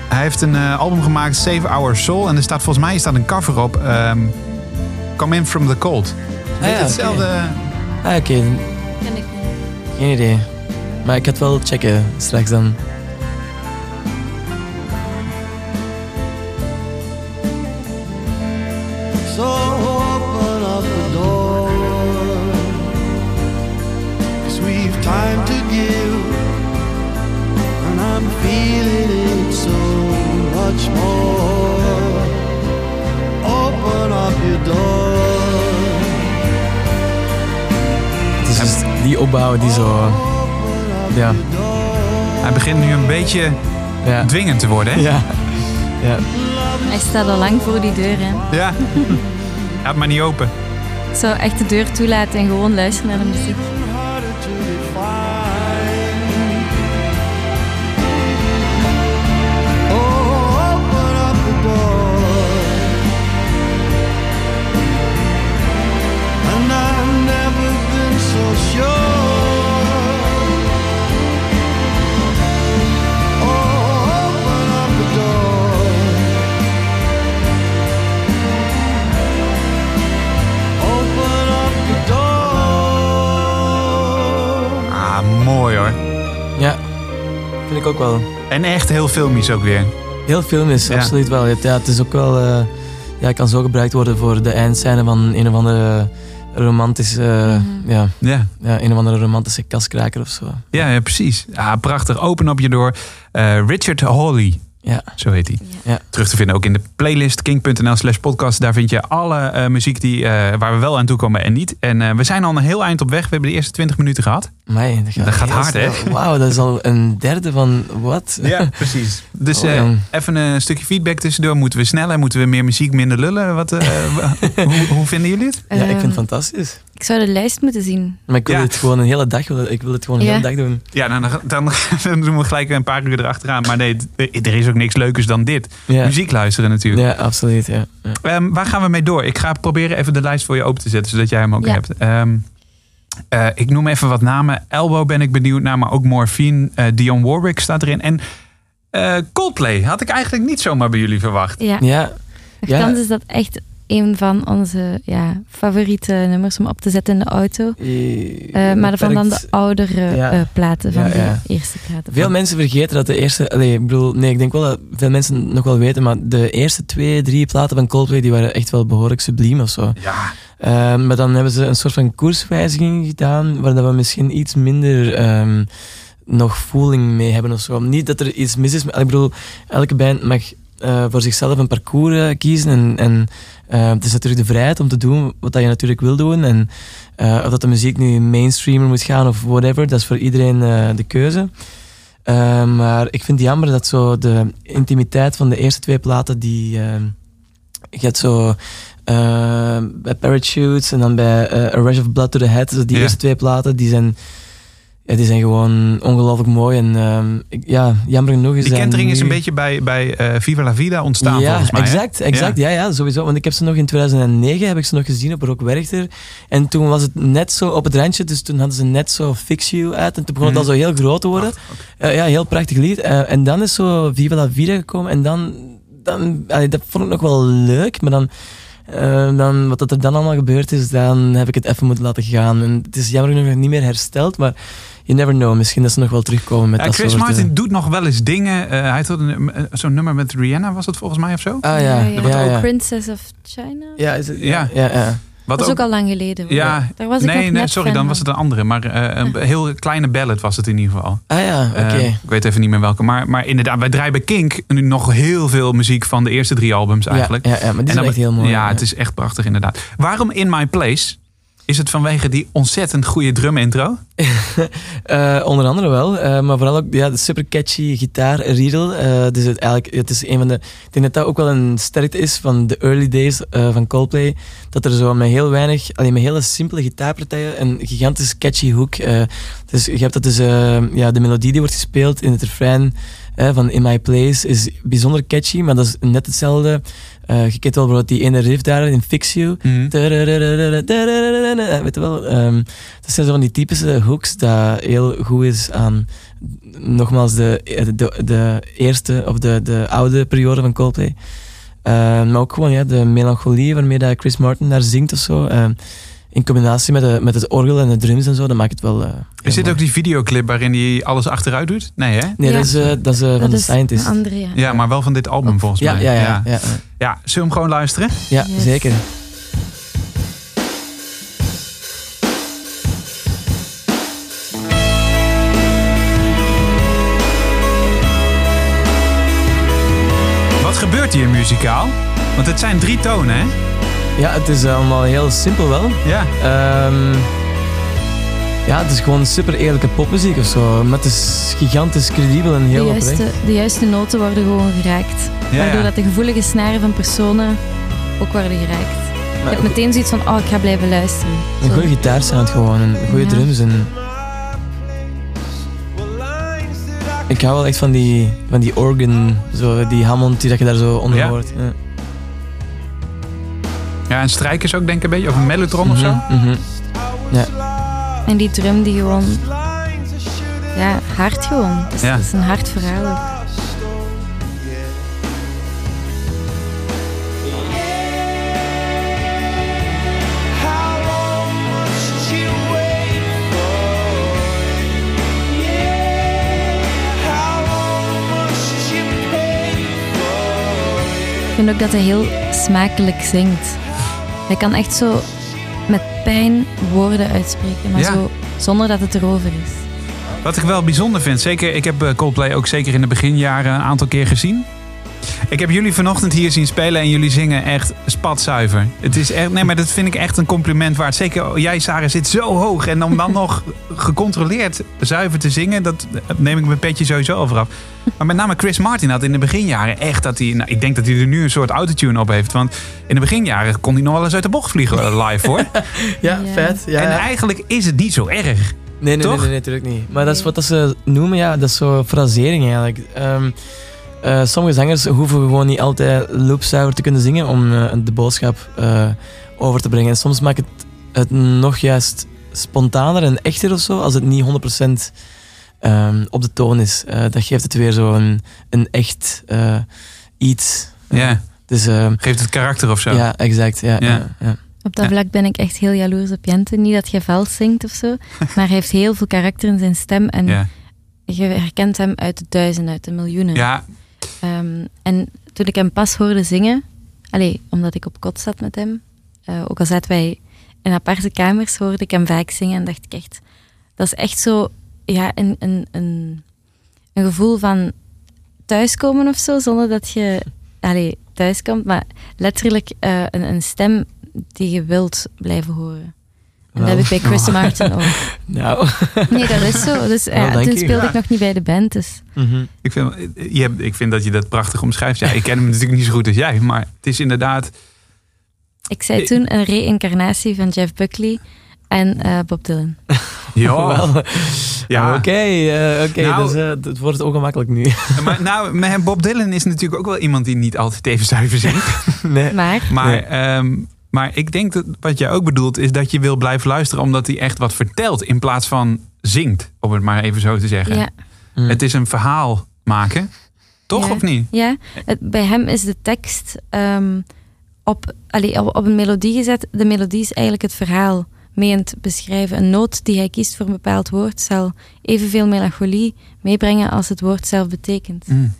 Hij heeft een eh, album gemaakt, Save Our Soul. En er staat volgens mij staat een cover op. ehm, Come In From The Cold. Ah ja, hetzelfde. Ah, oké. ken Geen idee. Maar ik ga het wel checken straks dan. So feeling it so much more. Open up your door. Het is dus die opbouw die zo... Ja. Hij begint nu een beetje Ja. dwingend te worden, hè? Ja. Ja. Hij staat al lang voor die deur. Hè. Ja. Gaat maar niet open. Ik zou echt de deur toelaten en gewoon luisteren naar de muziek. Ik ook wel. En echt heel filmisch ook weer. Heel filmisch, Ja. absoluut wel. Ja, het is ook wel... eh, ja, het kan zo gebruikt worden voor de eindscène van een of andere romantische... ja, Ja. ja, een of andere romantische kaskraker of zo. Ja, ja, precies. Ah, prachtig. Open op je door. Eh, Richard Hawley, Ja. zo heet hij. Ja. Terug te vinden ook in de playlist king.nl slash podcast. Daar vind je alle eh, muziek die, eh, waar we wel aan toe komen en niet. En eh, we zijn al een heel eind op weg. We hebben de eerste 20 minuten gehad. Amai, dat gaat, Dat gaat heel hard, hè? Wauw, dat is al een derde van wat? precies. Dus Oh, eh, even een stukje feedback tussendoor. Moeten we sneller? Moeten we meer muziek, minder lullen? Wat, eh, hoe, hoe vinden jullie het? Ja, ik vind het Ehm, fantastisch. Ik zou de lijst moeten zien. Maar ik wil Ja. het gewoon een hele dag, ik wil het gewoon een Ja. hele dag doen. Ja, nou, dan, dan, dan doen we gelijk een paar uur erachteraan. Maar nee, er is ook niks leukers dan dit. Ja, Muziek luisteren natuurlijk. ja absoluut. Ja. Ja. Ehm, waar gaan we mee door? Ik ga proberen even de lijst voor je open te zetten, zodat jij hem ook Ja. hebt. Ehm, eh, ik noem even wat namen. Elbow ben ik benieuwd naar, maar ook Morphine. eh Dion Warwick staat erin. En eh, Coldplay had ik eigenlijk niet zomaar bij jullie verwacht. Ja, ja, Ja. Nochtans is dat echt een van onze ja, favoriete nummers om op te zetten in de auto. eh, Eh, maar van dan de oudere Ja. eh, platen, van Ja, de eerste platen. Veel van- mensen vergeten dat de eerste... Allee, ik bedoel, nee, ik denk wel dat veel mensen nog wel weten, maar de eerste twee, drie platen van Coldplay, die waren echt wel behoorlijk subliem of zo. Ja, Eh, maar dan hebben ze een soort van koerswijziging gedaan, waar dat we misschien iets minder ehm, nog voeling mee hebben of zo. Niet dat er iets mis is, maar ik bedoel, elke band mag eh, voor zichzelf een parcours eh, kiezen en, en eh, het is natuurlijk de vrijheid om te doen wat dat je natuurlijk wil doen en of dat de muziek nu mainstreamer moet gaan of whatever, dat is voor iedereen de keuze. Maar ik vind het jammer dat zo de intimiteit van de eerste twee platen, die je hebt zo bij Parachutes en dan bij A Rush of Blood to the Head, dus die eerste twee platen, die zijn, ja, die zijn gewoon ongelooflijk mooi. En ehm, ja, jammer genoeg is die kentering is een beetje bij, bij eh, Viva la Vida ontstaan ja, volgens mij. hè? exact, exact. Ja. Ja, sowieso. Want ik heb ze nog in 2009 heb ik ze nog gezien op Rock Werchter. En toen was het net zo op het randje, dus toen hadden ze net zo Fix You uit. En toen begon het Mhm. al zo heel groot te worden. Eh, ja, heel prachtig lied. Eh, en dan is zo Viva la Vida gekomen. En dan, dan allee, dat vond ik nog wel leuk. Maar dan, dan, wat er dan allemaal gebeurd is, dan heb ik het even moeten laten gaan. En het is jammer genoeg nog niet meer hersteld, maar you never know. Misschien dat ze nog wel terugkomen met Ja, dat Chris soort... Martin eh, doet nog wel eens dingen. Eh, hij had een- zo'n nummer met Rihanna, was het volgens mij of zo? Ah ja, ja, ja, ja. Princess of China? Ja, is het, Ja. ja, ja. Wat dat is ook al lang geleden. hoor. Ja, Daar was ik nee, nee, sorry, dan van. was het een andere. Maar eh, een heel kleine ballad was het in ieder geval. Ah ja, oké. Ik weet even niet meer welke. Maar, maar inderdaad, wij draaien bij Kink nu nog heel veel muziek van de eerste drie albums eigenlijk. Ja, ja, ja, maar die dan- echt heel mooi. Ja, het is echt prachtig inderdaad. Waarom In My Place? Is het vanwege die ontzettend goede drum intro? Eh, onder andere wel, eh, maar vooral ook ja, de super catchy gitaar riedel. Eh, dus het, eigenlijk, het is een van de. Ik denk dat dat ook wel een sterkte is van de early days van Coldplay. Dat er zo met heel weinig, alleen met hele simpele gitaarpartijen, een gigantisch catchy hoek. dus je hebt dat dus, ja, de melodie die wordt gespeeld in het refrein eh, van In My Place is bijzonder catchy, maar dat is net hetzelfde. Eh, je kent wel bijvoorbeeld die ene riff daar in Fix You. Mhm. Weet je wel, ehm, dat zijn zo van die typische hooks dat heel goed is aan nogmaals de, de, de eerste of de, de oude periode van Coldplay. Ehm, maar ook gewoon ja, de melancholie waarmee dat Chris Martin daar zingt of zo. Ehm, in combinatie met, de, met het orgel en de drums en zo, dan maakt het wel... eh, heel Is dit mooi. ook die videoclip waarin hij alles achteruit doet? Nee, hè? Nee, Ja. dat is, eh, dat is eh, van Dat de is Scientist. andere, ja. Ja, maar wel van dit album volgens Ja, mij. ja, ja, ja, ja, Ja, zullen we hem gewoon luisteren? ja, Yes. zeker. Wat gebeurt hier muzikaal? Want het zijn drie tonen, hè? Ja, het is allemaal heel simpel wel. Ja. Ehm, ja, het is gewoon super eerlijke popmuziek of zo. Maar het is gigantisch credibel en De heel juiste, oprecht. de juiste noten worden gewoon geraakt. Ja, Waardoor ja. dat de gevoelige snaren van personen ook worden geraakt. Je Maar hebt meteen zoiets van, oh, ik ga blijven luisteren. Een goede gitaarsound gewoon, en goede Ja. drums. En ik hou wel echt van die, van die organ, zo, die Hammond die dat je daar zo onder Ja. hoort. Ja. Ja, en strijkers ook denk ik een beetje. Of een mellotron of zo. Mhm, mhm. En die drum die gewoon, ja, hard gewoon. Het is, Ja. het is een hard verhaal ook. Ik vind ook dat hij heel smakelijk zingt. Hij kan echt zo met pijn woorden uitspreken, maar Ja. zo zonder dat het erover is. Wat ik wel bijzonder vind, zeker, ik heb eh, Coldplay ook zeker in de beginjaren een aantal keer gezien. Ik heb jullie vanochtend hier zien spelen en jullie zingen echt spatzuiver. Het is echt, nee, maar dat vind ik echt een compliment waard. Zeker jij, Sarah, zit zo hoog. En om dan nog gecontroleerd zuiver te zingen, dat neem ik mijn petje sowieso over af. Maar met name Chris Martin had in de beginjaren echt dat hij... Nou, ik denk dat hij er nu een soort autotune op heeft. Want in de beginjaren kon hij nog wel eens uit de bocht vliegen eh, live hoor. Ja, Ja. vet. Ja, En ja. eigenlijk is het niet zo erg. Nee, nee, nee, nee, natuurlijk niet. Maar dat is wat dat ze noemen, ja, dat is zo frasering eigenlijk. Ehm, eh, sommige zangers hoeven gewoon niet altijd loopzuiver te kunnen zingen om eh, de boodschap eh, over te brengen. En soms maakt het het nog juist spontaner en echter of zo, als het niet 100% ehm, op de toon is. Eh, dat geeft het weer zo een, een echt eh, iets. Ja, Dus ehm, geeft het karakter of zo. ja, exact. Ja, Ja. ja. Ja, Op dat Ja. vlak ben ik echt heel jaloers op Jente. Niet dat je vals zingt of zo, maar hij heeft heel veel karakter in zijn stem. En je herkent hem uit de duizenden, uit de miljoenen. ja Ehm, en toen ik hem pas hoorde zingen, allee, omdat ik op kot zat met hem, eh, ook al zaten wij in aparte kamers, hoorde ik hem vaak zingen en dacht ik echt, dat is echt zo, ja, een, een, een, een gevoel van thuiskomen of zo, zonder dat je, allee, thuiskomt, maar letterlijk eh, een, een stem die je wilt blijven horen. En dat heb ik bij Chris Martin ook. Nou. Nee, dat is zo. Dus ja, toen speelde Ja. ik nog niet bij de band, dus... Mhm. Ik vind, je hebt, ik vind dat je dat prachtig omschrijft. Ja, ik ken hem natuurlijk niet zo goed als jij, maar het is inderdaad. Ik zei toen een reïncarnatie van Jeff Buckley en eh, Bob Dylan. Ja, ja. Oké, eh, oké, Nou- dus, eh, het wordt ongemakkelijk nu. Maar nou, met Bob Dylan is natuurlijk ook wel iemand die niet altijd even zuiver zingt. nee. Maar Maar, Nee. ehm, maar ik denk dat wat jij ook bedoelt, is dat je wil blijven luisteren omdat hij echt wat vertelt in plaats van zingt, om het maar even zo te zeggen. ja, Mm. Het is een verhaal maken, toch Ja. of niet? ja het, bij hem is de tekst ehm, op, allee, op, op een melodie gezet. De melodie is eigenlijk het verhaal mee aan het beschrijven. Een noot die hij kiest voor een bepaald woord zal evenveel melancholie meebrengen als het woord zelf betekent. Mm.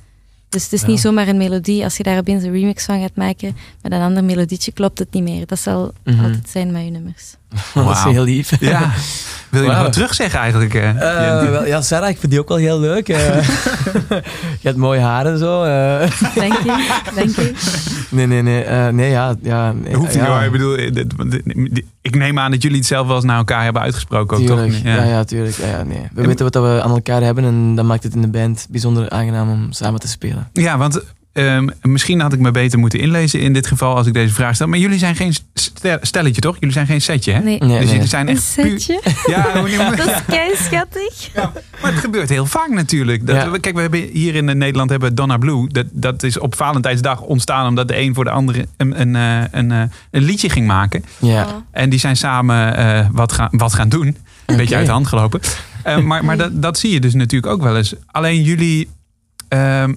Dus het is Ja. niet zomaar een melodie. Als je daar opeens een remix van gaat maken met een ander melodietje, klopt het niet meer. Dat zal Mhm. altijd zijn met je nummers. Dat is heel lief. Ja, wil je nog Wauw. wat terugzeggen eigenlijk? eh, Eh, wel, ja, Sarah, ik vind die ook wel heel leuk. eh. je hebt mooie haar en zo. eh. Dank je, dank je. nee, nee, nee. eh, nee, ja. ja nee, hoeft niet ja, hoor. Ik bedoel, ik neem aan dat jullie het zelf wel eens naar elkaar hebben uitgesproken. Ook, Tuurlijk. toch? Ja. Ja, tuurlijk. Ja, ja, nee. We weten wat we aan elkaar hebben en dat maakt het in de band bijzonder aangenaam om samen te spelen. Ja, want ehm, misschien had ik me beter moeten inlezen in dit geval als ik deze vraag stel. Maar jullie zijn geen stel- stelletje, toch? Jullie zijn geen setje, hè? Nee, Nee, dus nee. jullie zijn een echt puur... setje. Ja, Dat is kei schattig. maar het gebeurt heel vaak natuurlijk. Dat, Ja. Kijk, we hebben hier in Nederland hebben we Donna Blue. Dat, dat is op Valentijnsdag ontstaan omdat de een voor de andere een, een, eh, een, eh, een liedje ging maken. Ja. En die zijn samen eh, wat, gaan, wat gaan doen. Een beetje uit de hand gelopen. Maar maar dat, dat zie je dus natuurlijk ook wel eens. Alleen jullie... ehm,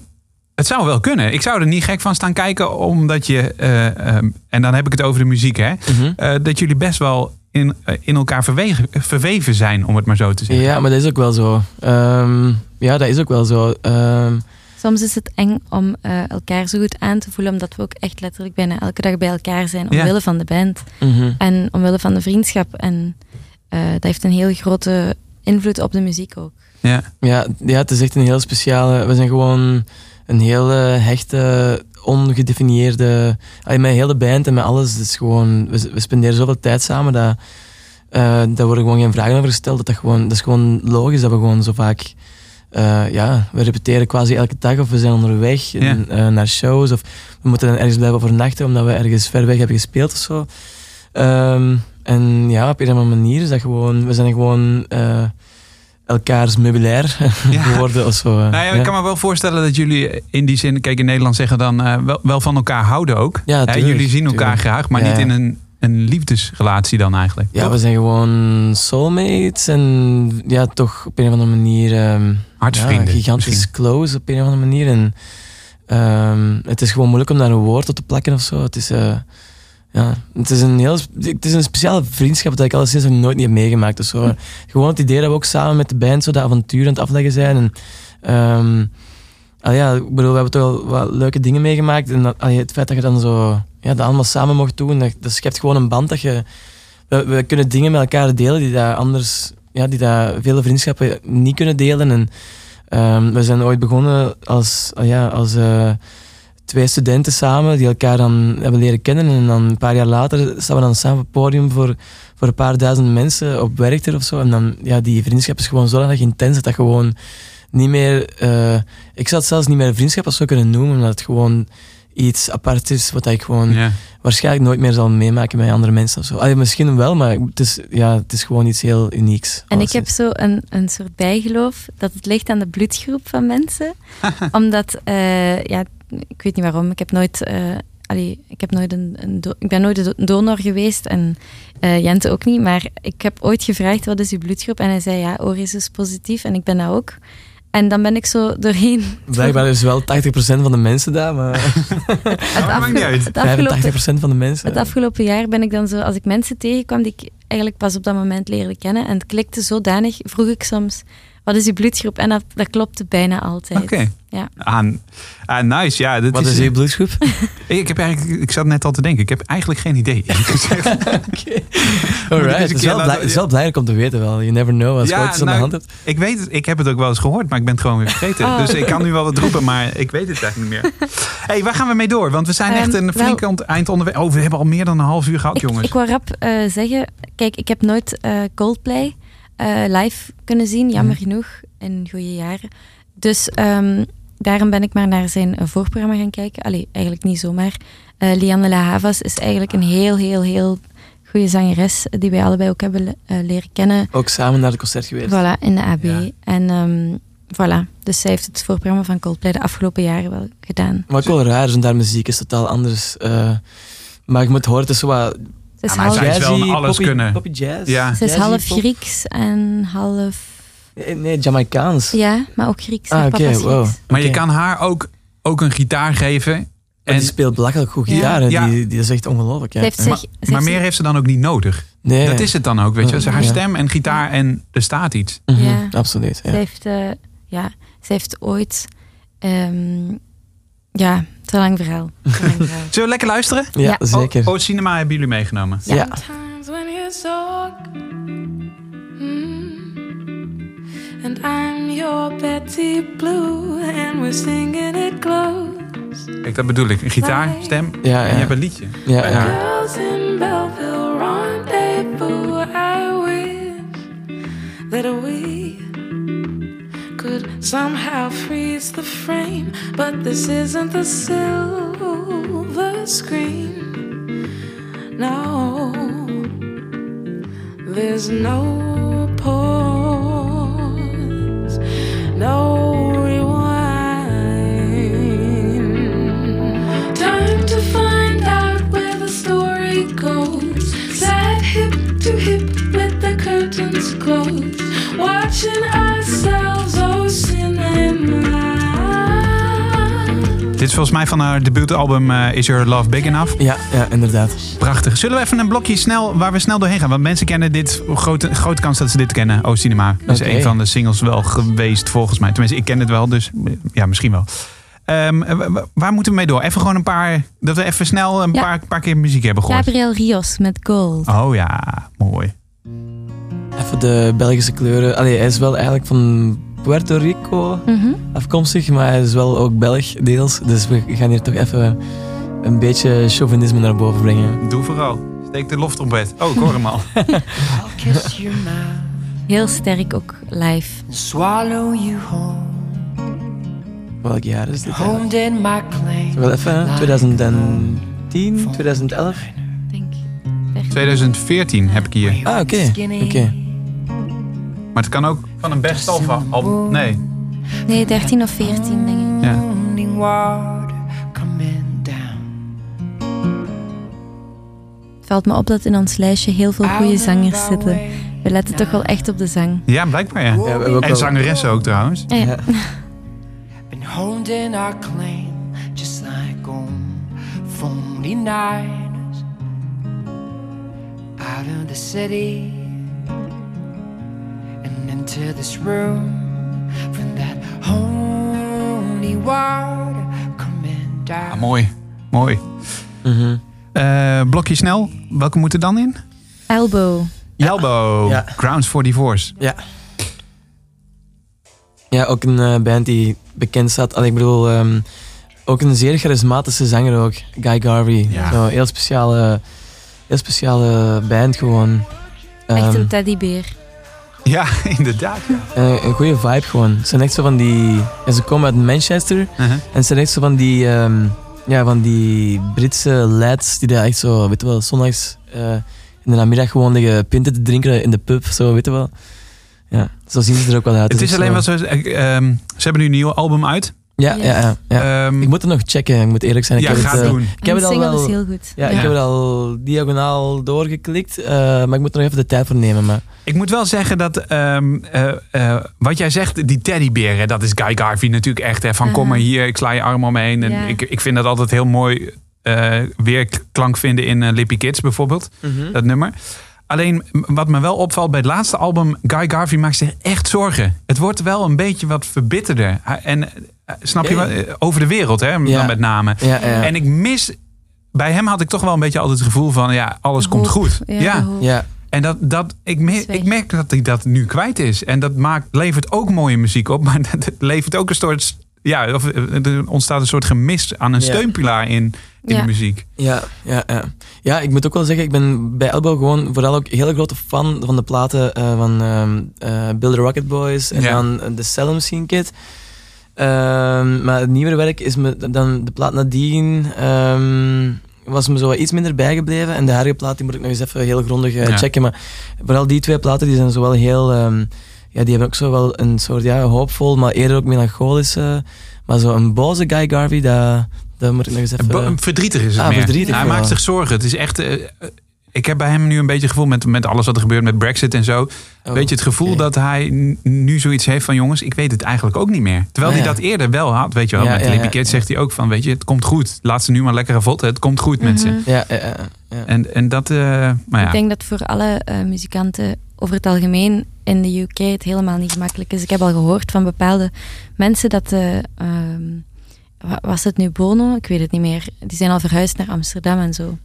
het zou wel kunnen. Ik zou er niet gek van staan kijken, omdat je... eh, ehm, en dan heb ik het over de muziek, hè. Mhm. eh, dat jullie best wel in, eh, in elkaar verwegen, verweven zijn, om het maar zo te zeggen. Ja, maar dat is ook wel zo. Ehm, ja, dat is ook wel zo. Ehm, Soms is het eng om eh, elkaar zo goed aan te voelen, omdat we ook echt letterlijk bijna elke dag bij elkaar zijn, Ja. omwille van de band mhm. en omwille van de vriendschap. En eh, dat heeft een heel grote invloed op de muziek ook. Ja. Ja, ja, het is echt een heel speciale. We zijn gewoon een heel eh, hechte, ongedefinieerde. allee, heel de band en met alles. Het is gewoon, we, we spenderen zoveel tijd samen dat. eh daar worden gewoon geen vragen over gesteld. Dat, dat, gewoon, dat is gewoon logisch dat we gewoon zo vaak. eh, ja, we repeteren quasi elke dag of we zijn onderweg en, naar shows of we moeten dan ergens blijven overnachten omdat we ergens ver weg hebben gespeeld of zo. Ehm, en ja, op een of andere manier is dat gewoon, we zijn gewoon elkaars meubilair Ja. geworden of zo. eh. Nou ja, ik kan me wel voorstellen dat jullie in die zin, kijk in Nederland zeggen dan eh, wel, wel van elkaar houden ook. Ja, tuurlijk, jullie zien elkaar tuurlijk. graag, maar niet in een, een liefdesrelatie dan eigenlijk. Ja, Toch? we zijn gewoon soulmates en ja, toch op een of andere manier Hartsvrienden. ja, gigantisch misschien. close op een of andere manier. En ehm, het is gewoon moeilijk om daar een woord op te plakken of zo. Het is, eh, ja, het is een heel het is een speciale vriendschap dat ik al sinds nog nooit niet heb meegemaakt. Dus zo, Gewoon het idee dat we ook samen met de band zo dat avontuur aan het afleggen zijn. En, ehm, ah ja, ik bedoel, we hebben toch wel wat leuke dingen meegemaakt. En dat, het feit dat je dan zo ja, dat allemaal samen mocht doen, dat, dat schept gewoon een band dat je we, we kunnen dingen met elkaar delen die dat anders, ja, die dat vele vriendschappen niet kunnen delen. En ehm, we zijn ooit begonnen als, ah ja, als eh, twee studenten samen die elkaar dan hebben leren kennen. En dan een paar jaar later staan we dan samen op het podium voor, voor een paar duizend mensen op Werchter of zo. En dan, ja, die vriendschap is gewoon zodanig intens dat dat gewoon niet meer... eh, ik zou het zelfs niet meer vriendschap als zo kunnen noemen, omdat het gewoon iets apart is wat ik gewoon Ja. waarschijnlijk nooit meer zal meemaken met andere mensen of zo. Allee, misschien wel, maar het is, ja, het is gewoon iets heel unieks. En ik heb is. zo een, een soort bijgeloof dat het ligt aan de bloedgroep van mensen. Omdat, eh, ja, ik weet niet waarom, ik heb nooit, eh, allee, ik heb nooit een, een do- ik ben nooit een donor geweest en eh, Jente ook niet. Maar ik heb ooit gevraagd, wat is uw bloedgroep? En hij zei, ja, Oris is positief en ik ben dat ook. En dan ben ik zo doorheen. Blijkbaar is wel 80% van de mensen daar, maar Het, maakt niet het afgelopen, 85% van de mensen. Het afgelopen jaar ben ik dan zo, als ik mensen tegenkwam die ik eigenlijk pas op dat moment leerde kennen, en het klikte zodanig, vroeg ik soms, wat is uw bloedgroep? En dat, dat klopte bijna altijd. Oké. Ja. Ah, ah, nice. Ja, dat Wat is, is uw bloedgroep? ik, heb eigenlijk, ik zat net al te denken, ik heb eigenlijk geen idee. gezegd. Alright, het is wel, blij- wel belangrijk om te weten wel. You never know als je Ja, aan nou, de hand hebt. ik weet het, ik heb het ook wel eens gehoord, maar ik ben het gewoon weer vergeten. Oh. Dus ik kan nu wel wat roepen, maar ik weet het eigenlijk niet meer. hey, waar gaan we mee door? Want we zijn Ehm, echt een flink eind onderweg. Oh, we hebben al meer dan een half uur gehad, Ik, jongens. ik wou rap eh, zeggen, kijk, ik heb nooit eh, Coldplay eh, live kunnen zien, jammer Mhm. genoeg, in goede jaren. Dus ehm, daarom ben ik maar naar zijn voorprogramma gaan kijken. Allee, eigenlijk niet zomaar. Eh Lianne La Havas is eigenlijk een heel, heel, heel goede zangeres, die wij allebei ook hebben eh, leren kennen. Ook samen naar het concert geweest. Voilà, in de AB. Ja. En ehm, voilà, dus zij heeft het voorprogramma van Coldplay de afgelopen jaren wel gedaan. Maar ook wel raar, is, want daar muziek is totaal anders. maar ik moet horen, het is zo wat is Ja, maar half, is wel alles poppy, kunnen. poppy jazz. Ja. ze is Jazzy half pop. Grieks en half... Nee, nee, Jamaicaans. Ja, maar ook Grieks. Ah, wow. Maar je kan haar ook, ook een gitaar geven. En die speelt belachelijk goed Ja. gitaar. hè. Ja. Die, die is echt ongelooflijk. Ja. Ze heeft maar, zich, ze maar heeft meer heeft ze dan ook niet nodig. nee, Dat is het dan ook, weet je. wel. Haar Ja. stem en gitaar en er staat iets. Mhm, Ja. Absoluut. Ja. Ze heeft, eh, ja, ze heeft ooit... ehm, ja, te lang verhaal. Te lang verhaal. Zullen we lekker luisteren? Ja, Ja. zeker. Oh, oh, cinema hebben jullie meegenomen. Ja. Talk, mm, and I'm your Betty Blue, and we're singing it close. Kijk, dat bedoel ik. Een gitaar, stem Ja, en je ja. hebt een liedje. Ja, ja. Girls in Belleville rendezvous. I wish that we could somehow freeze the frame, but this isn't the silver screen. No, there's no pause, no rewind. Time to find out where the story goes. Sat hip to hip with the curtains closed, watching Dit is volgens mij van haar debuutalbum eh, Is Your Love Big Enough. Ja, ja, inderdaad. Prachtig. Zullen we even een blokje snel, waar we snel doorheen gaan? Want mensen kennen dit, grote, grote kans dat ze dit kennen. Oh Cinema. Dat is een van de singles wel geweest volgens mij. Tenminste, ik ken het wel, dus ja, misschien wel. Ehm, eh, wa- waar moeten we mee door? Even gewoon een paar, dat we even snel een Ja. paar, paar keer muziek hebben gehoord. Gabriel Rios met Gold. Oh ja, mooi. Even de Belgische kleuren. Allee, hij is wel eigenlijk van Puerto Rico Mhm. afkomstig, maar hij is wel ook Belg deels. Dus we gaan hier toch even een beetje chauvinisme naar boven brengen. Doe vooral. Steek de loftrompet. Oh, ik hoor hem al. Heel sterk ook live. swallow you whole. Welk jaar is dit? eigenlijk? Honed in my claim. Wel even, hè? 2010, 2011? Denk. 2014 heb ik hier. Ah, oké. Oké. Maar het kan ook van een best of album. Nee. Nee, 13 of 14 denk ik. Ja. Het valt me op dat in ons lijstje heel veel goede zangers zitten. We letten toch wel echt op de zang. Ja, blijkbaar ja. Ja, we hebben ook En zangeressen ook trouwens. Ja, ja. Ja. Been honed in our claim, just like on 49ers. Out of the city into this room. From that holy water coming down. Ah, mooi. Mooi. Mhm. Eh, blokje snel. Welke moet er dan in? Elbow. Elbow. Ja. Grounds for Divorce. Ja. Ja, ook een eh, band die bekend staat. Allee, ik bedoel, ehm, ook een zeer charismatische zanger ook. Guy Garvey. Ja. Zo, heel speciale, heel speciale band gewoon. Echt Ehm, een teddybeer. Ja, inderdaad. eh, een goede vibe gewoon. Het zijn echt zo van die... En ze komen uit Manchester. Uh-huh. En het zijn echt zo van die... ehm, ja, van die Britse lads die daar echt zo, weet je wel, zondags eh, in de namiddag gewoon liggen pinten te drinken in de pub, zo, weet je wel. Ja, zo zien ze er ook wel uit. Het Dus is alleen wel zo... eh, ehm, ze hebben nu een nieuw album uit. Ja, ja, ja. ja. Ehm, Ik moet het nog checken, ik moet eerlijk zijn. Ik ja, heb ga het, eh, doen. Ik heb de het al single wel... is heel goed. Ja, ik heb het al diagonaal doorgeklikt, eh, maar ik moet er nog even de tijd voor nemen. Maar Ik moet wel zeggen dat ehm, eh, eh, wat jij zegt, die teddybeer, hè, dat is Guy Garvey natuurlijk echt. Hè, van kom maar hier, ik sla je arm om me heen. En ik, ik vind dat altijd heel mooi eh weerklank vinden in Lippy Kids bijvoorbeeld. Dat nummer. Alleen wat me wel opvalt bij het laatste album, Guy Garvey maakt zich echt zorgen. Het wordt wel een beetje wat verbitterder. En snap je? Eh, Over de wereld, hè, Ja. dan met name. ja, ja. En ik mis. Bij hem had ik toch wel een beetje altijd het gevoel van ja, alles komt goed. Ja, Ja, en dat, dat, ik, mer- Zweeg. ik merk dat hij dat nu kwijt is. En dat maakt, levert ook mooie muziek op. Maar dat levert ook een soort. Ja, of, eh, er ontstaat een soort gemis aan een Ja. steunpilaar in, in Ja. de muziek. ja, ja, ja. Ja, ik moet ook wel zeggen, ik ben bij Elbow gewoon vooral ook een hele grote fan van de platen eh, van ehm eh, Bill the Rocket Boys en Ja. dan eh, de Cell Machine Kid. Ehm, maar het nieuwere werk is me dan de plaat nadien. ehm, was me zo iets minder bijgebleven. En de huidige plaat die moet ik nog eens even heel grondig eh, Ja. checken. Maar vooral die twee platen die zijn zo wel heel. ehm, ja, die hebben ook zo wel een soort ja, hoopvol, maar eerder ook melancholisch. eh, maar zo een boze Guy Garvey, dat, dat moet ik nog eens even. Bo- verdrietig is het Ah, meer. verdrietig, Hij maakt zich zorgen. Het is echt. eh, eh, ik heb bij hem nu een beetje het gevoel met, met alles wat er gebeurt met Brexit en zo. Oh, weet je het gevoel dat hij nu zoiets heeft van jongens, ik weet het eigenlijk ook niet meer. Terwijl Ah, hij ja. dat eerder wel had, weet je wel. Ja, met ja, Lippy Kids zegt hij ook van, weet je, het komt goed. Laat ze nu maar lekker votten. Het komt goed met ze. Mhm. Ja, ja, ja, ja. En, en dat, eh, maar ja. Ik denk dat voor alle eh, muzikanten over het algemeen in de UK het helemaal niet gemakkelijk is. Ik heb al gehoord van bepaalde mensen dat de... ehm, wa- was het nu Bono? Ik weet het niet meer. Die zijn al verhuisd naar Amsterdam en zo.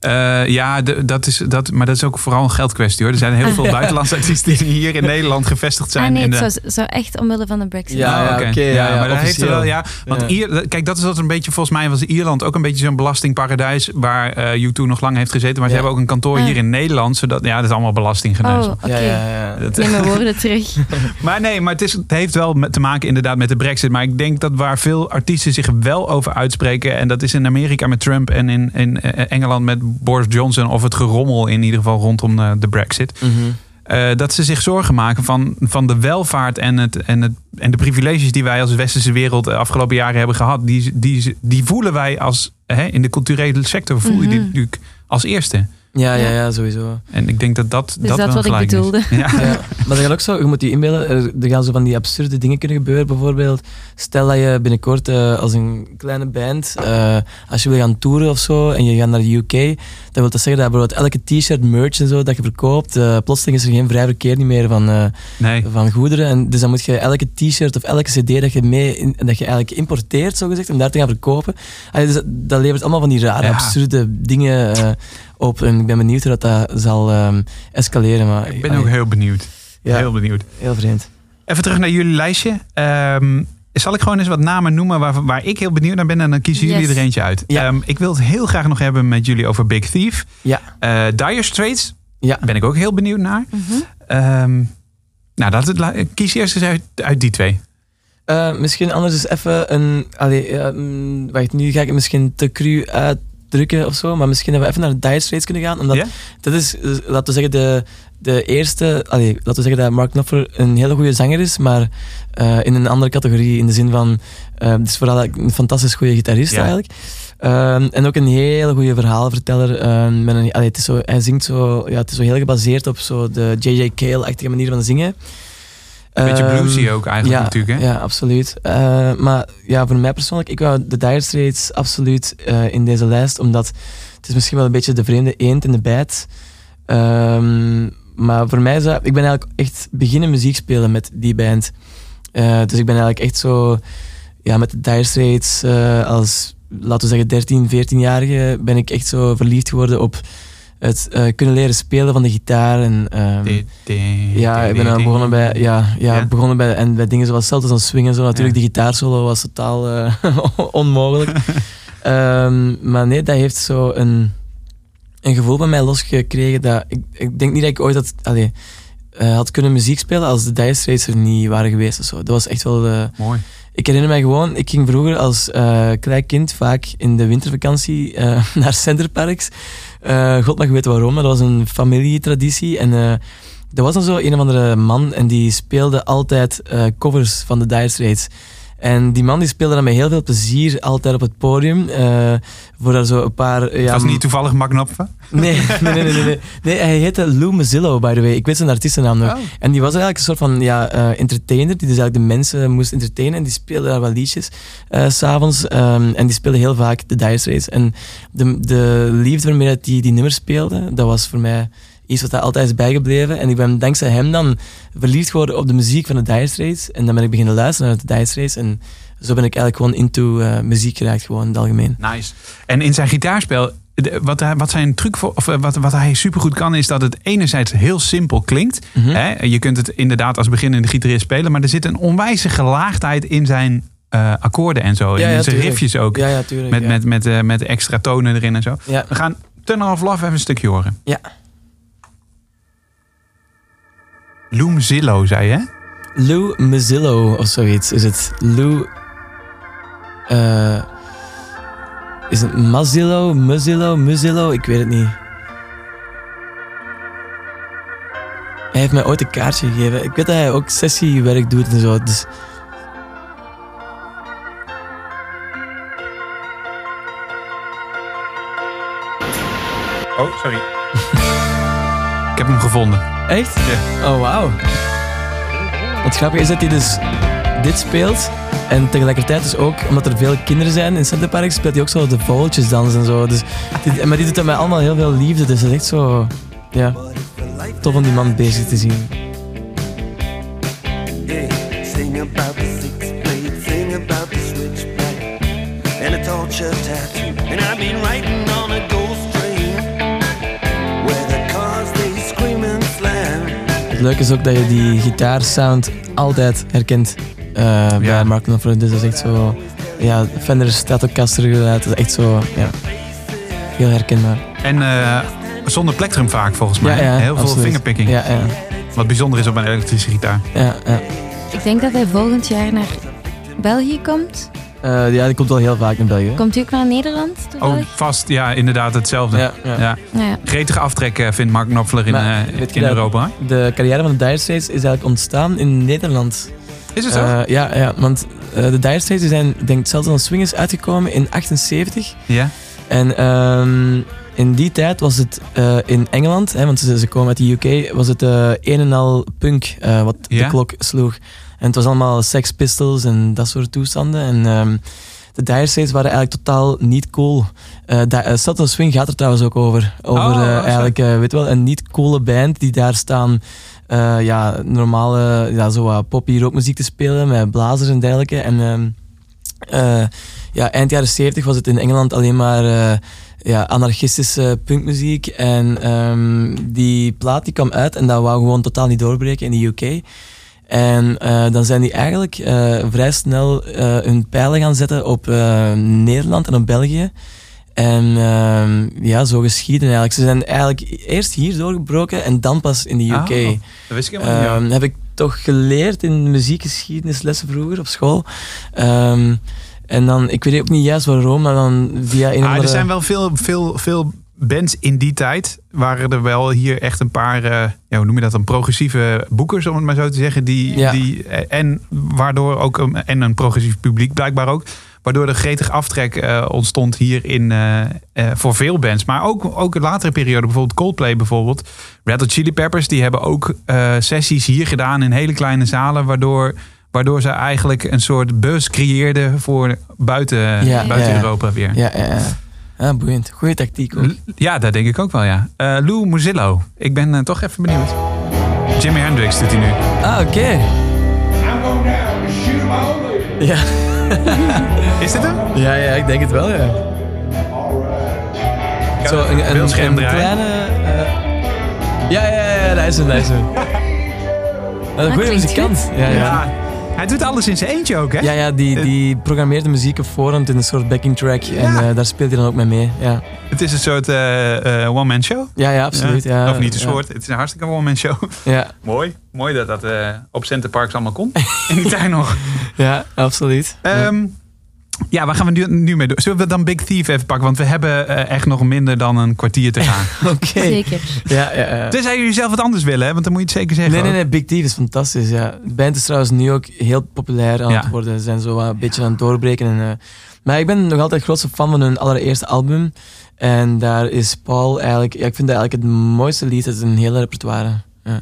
Eh, ja, de- dat is, dat, maar dat is ook vooral een geldkwestie hoor. Er zijn heel veel buitenlandse artiesten die hier in Nederland gevestigd zijn. ah nee, en het de- zou, zou echt omwille van de brexit Ja. Oh, ja, oké. ja, ja, maar daar heeft er wel, ja, want Ja. Ier, kijk, dat is wat een beetje, volgens mij was Ierland ook een beetje zo'n belastingparadijs waar eh U2 nog lang heeft gezeten. Maar ze hebben ook een kantoor Ah. hier in Nederland, zodat, ja, dat is allemaal belastinggeneuzel. Oh, oké. Ja, ja, ja. Dat- Neem mijn woorden terug. Maar nee, maar het, is, het heeft wel met- te maken inderdaad met de brexit. Maar ik denk dat waar veel artiesten zich wel over uitspreken... en dat is in Amerika met Trump en in, in eh, Engeland met Boris Johnson... of het gerommel in ieder geval rondom de, de brexit... Mhm. eh, dat ze zich zorgen maken van, van de welvaart en, het, en, het, en de privileges die wij als westerse wereld de afgelopen jaren hebben gehad. Die, die, die voelen wij als, hè, in de culturele sector voel je die Mhm. natuurlijk als eerste. Ja, ja, Ja. sowieso. En ik denk dat dat, Dus dat, dat wat ik bedoelde. Ja. Ja, maar dat gaat ook zo, je moet je inbeelden, er, gaan zo van die absurde dingen kunnen gebeuren. Bijvoorbeeld, stel dat je binnenkort eh, als een kleine band, eh, als je wil gaan toeren of zo, en je gaat naar de UK, dan wil dat zeggen dat bijvoorbeeld elke t-shirt, merch en zo dat je verkoopt, eh, plotseling is er geen vrij verkeer niet meer van, eh, Nee. van goederen. En dus dan moet je elke t-shirt of elke cd dat je, mee in- dat je eigenlijk importeert, zo gezegd, om daar te gaan verkopen. Allee, dus dat, dat levert allemaal van die rare, Ja. absurde dingen eh, op. En ik ben benieuwd hoe dat, dat zal ehm, escaleren. Maar, Ik ben allee, ook heel benieuwd. ja, Heel benieuwd. heel vreemd. Even terug naar jullie lijstje. Ehm, zal ik gewoon eens wat namen noemen waar, waar ik heel benieuwd naar ben en dan kiezen jullie Yes. er eentje uit. Ja. Ehm, ik wil het heel graag nog hebben met jullie over Big Thief. Ja. Eh Dire Straits, Ja. ben ik ook heel benieuwd naar. Mhm. Ehm, nou, dat, la- kies eerst eens uit, uit die twee. Eh, misschien anders is even een. Allee, mm, wacht, nu ga ik het misschien te cru uitdrukken of zo. Maar misschien dat we even naar de Dire Straits kunnen gaan. Omdat dat is, eh, laten we zeggen, de, de eerste. Allee, laten we zeggen dat Mark Knopfler een hele goede zanger is. Maar eh, in een andere categorie. In de zin van. eh het is vooral een fantastisch goede gitarist eigenlijk. Ehm, en ook een hele goede verhaalverteller. ehm, met een, allee, het is zo, hij zingt zo. Ja, het is zo heel gebaseerd op zo de J.J. Cale-achtige manier van zingen. Een beetje Ehm, bluesy ook eigenlijk ja, natuurlijk. Hè? Ja, absoluut. Eh, maar ja, voor mij persoonlijk, ik wou de Dire Straits absoluut eh, in deze lijst, omdat het is misschien wel een beetje de vreemde eend in de bijt. Ehm, maar voor mij is dat, ik ben eigenlijk echt beginnen muziek spelen met die band. Eh, dus ik ben eigenlijk echt zo, ja, met de Dire Straits als, laten we zeggen, 13, 14-jarige ben ik echt zo verliefd geworden op het eh, kunnen leren spelen van de gitaar en... ehm, ja, ik ben dan begonnen bij, ja, ja, Ja? begonnen bij, en bij dingen zoals zelfs als swingen. Zo. Natuurlijk, Ja. de gitaarsolo was totaal eh, onmogelijk. Ehm, maar nee, dat heeft zo een, een gevoel bij mij losgekregen dat ik, ik denk niet dat ik ooit had, allee, eh, had kunnen muziek spelen als de Dire Straits er niet waren geweest. Of zo. Dat was echt wel... Mooi. ik herinner mij gewoon, ik ging vroeger als klein kind vaak in de wintervakantie naar Centerparks. Eh God mag weten waarom, maar dat was een familietraditie. En eh er was dan zo een of andere man en die speelde altijd eh, covers van de Dire Straits. En die man die speelde dan met heel veel plezier altijd op het podium. eh, voor daar zo een paar... eh, ja, was niet toevallig Mark? Nee, nee, nee, nee, nee, nee. Hij heette Lou Mazzillo, by the way. Ik weet zijn artiestennaam nog. Oh. En die was eigenlijk een soort van ja, eh, entertainer, die dus eigenlijk de mensen moest entertainen. En die speelde daar wel liedjes s s'avonds. Ehm, en die speelde heel vaak de Dire Straits. En de, de liefde waarmee hij die, die nummers speelde, dat was voor mij iets wat daar altijd is bijgebleven. En ik ben dankzij hem dan verliefd geworden op de muziek van de Dire Straits. En dan ben ik beginnen luisteren naar de Dire Straits. En zo ben ik eigenlijk gewoon into eh, muziek geraakt, gewoon in het algemeen. Nice. En in zijn gitaarspel, wat, hij- wat zijn truc voor, of eh, wat, wat hij supergoed kan, is dat het enerzijds heel simpel klinkt. Mhm. Hè? Je kunt het inderdaad als beginnende gitarist spelen, maar er zit een onwijze gelaagdheid in zijn eh, akkoorden en zo. Ja, en ja, zijn tuurlijk. riffjes ook. Ja, tuurlijk. met, met, met, eh, met extra tonen erin en zo. We gaan Tunnel of Love even een stukje horen. Ja. Loom Zillow, zei je? hè? Lou Mazzillo of zoiets is het. Lou. eh is het Mazzillo, Muzzillo, Muzzillo? Ik weet het niet. Hij heeft mij ooit een kaartje gegeven. Ik weet dat hij ook sessiewerk doet en zo. Dus Oh, sorry. Ik heb hem gevonden. echt? Ja. Oh, wauw. Het grappige is dat hij dus dit speelt. En tegelijkertijd dus ook, omdat er veel kinderen zijn in Center Park, speelt hij ook zo de vogeltjesdans en zo. Dus dit, maar die doet dat met allemaal heel veel liefde. Dus dat is echt zo, ja, tof om die man bezig te zien. Yeah, sing about the Het leuke is ook dat je die gitaarsound altijd herkent eh, bij Mark Knopfler. Dus dat is echt zo, ja, Fender Stratocaster geluid. Dat is echt zo, ja, heel herkenbaar. En eh, zonder plektrum vaak volgens mij. Ja, ja, Heel veel fingerpicking. Ja, ja, Wat bijzonder is op een elektrische gitaar. ja. ja. Ik denk dat hij volgend jaar naar België komt. Eh, ja, die komt wel heel vaak naar België. Komt hij ook naar Nederland Oh, toevallig? vast. Ja, inderdaad hetzelfde. Ja, ja. Ja. Nou ja. Gretige aftrek eh, vindt Mark Knopfler in, Maar, eh, in dat- Europa. De carrière van de Dire Straits is eigenlijk ontstaan in Nederland. Is het zo? Eh, ja, ja, want eh, de Dire Straits zijn, ik denk zelfs aan Swingers uitgekomen in 78. ja. En ehm, in die tijd was het eh, in Engeland, hè, want ze, ze komen uit de UK, was het eh een en al punk eh, wat Ja? de klok sloeg. En het was allemaal Sex Pistols en dat soort toestanden. En ehm, de Dire Straits waren eigenlijk totaal niet cool. Saturday Swing gaat er trouwens ook over. Over Oh, eh, zo. eigenlijk, weet wel, een niet coole band die daar staan ja, normale, ja, zo wat poppy rockmuziek te spelen met blazers en dergelijke. En ehm, eh, ja, eind jaren 70 was het in Engeland alleen maar ja, anarchistische punkmuziek. En ehm, die plaat die kwam uit en dat wou gewoon totaal niet doorbreken in de UK. En eh, dan zijn die eigenlijk eh, vrij snel eh, hun pijlen gaan zetten op Nederland en op België. En ehm, ja, zo geschieden eigenlijk. Ze zijn eigenlijk eerst hier doorgebroken en dan pas in de UK. Oh, dat wist ik helemaal niet. Ehm, ja. heb ik toch geleerd in muziekgeschiedenislessen vroeger op school. Ehm, en dan, ik weet ook niet juist waarom, maar dan via een Ah, andere... er zijn wel veel, veel, veel bands in die tijd. Waren er wel hier echt een paar, eh, ja, hoe noem je dat dan, progressieve boekers, om het maar zo te zeggen. Die, Ja. die, eh, en waardoor ook een, en een progressief publiek blijkbaar ook. Waardoor er gretig aftrek eh, ontstond hier in, voor veel bands. Maar ook, ook een latere periode, bijvoorbeeld Coldplay bijvoorbeeld. Red Hot Chili Peppers, die hebben ook sessies hier gedaan in hele kleine zalen. Waardoor, waardoor ze eigenlijk een soort buzz creëerden voor buiten, Ja, buiten ja. Europa weer. Ja, ja, ja. Ah, boeiend. Goeie tactiek ook. Ja, dat denk ik ook wel, ja. Eh, Lou Mozillo. Ik ben eh, toch even benieuwd. Jimi Hendrix doet hij nu. Ah, oké. Ja. Is dit hem? ja, ja, ik denk het wel, ja. Zo een, een, kleine... eh, ja, ja, ja, ja, daar is hem, daar is hem. Goede klinkt muzikant. Ja, ja. Ja. Hij doet alles in zijn eentje ook, hè? Ja, ja die, die programmeert de muziek op voorhand in een soort backing track. En eh, daar speelt hij dan ook mee mee. Ja, Het is een soort eh, eh, one-man show. ja, ja absoluut. Ja. of niet een ja. soort. Het is een hartstikke one-man show. Ja, Mooi. Mooi dat dat eh, op Center Parks allemaal kon. In die tijd nog. ja absoluut. Ehm, ja, waar gaan we nu, nu mee doen? Zullen we dan Big Thief even pakken? Want we hebben eh, echt nog minder dan een kwartier te gaan. Oké. Zeker. Ja, ja, ja. Tenzij jullie zelf wat anders willen, hè? want dan moet je het zeker zeggen. Nee, nee, nee, Big Thief is fantastisch. Ja. De band is trouwens nu ook heel populair aan Ja. het worden. Ze zijn zo wat een beetje aan het doorbreken. En, eh, maar ik ben nog altijd grootste fan van hun allereerste album. En daar is Paul eigenlijk... Ja, ik vind dat eigenlijk het mooiste lied uit hun hele repertoire. Ja,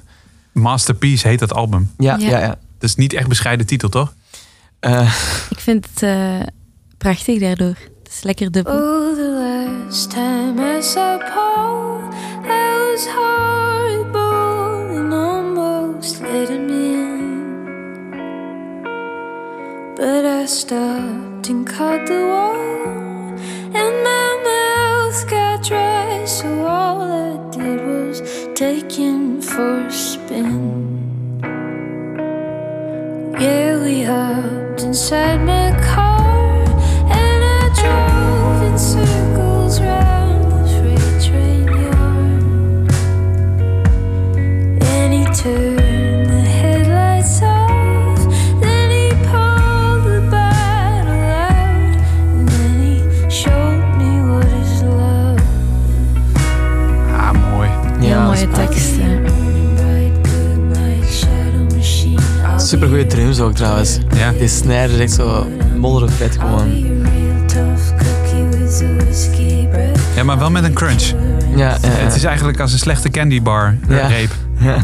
Masterpiece heet dat album. ja, Ja. ja. ja. Dat is niet echt bescheiden titel, toch? Eh, Ik vind het eh, prachtig daardoor. Het is lekker dubbel. Oh, the last time I saw Paul, that was horrible and almost let him in. But I stopped and caught the wall, and my mouth got dry, so all I did was take him for spin. Yeah, we hopped inside my car vet I'll gewoon. be a real tough cookie with a whiskey breath. Ja, maar wel met een crunch. Ja, ja, ja. Het is eigenlijk als een slechte candy bar eh, Ja. reep. Ja.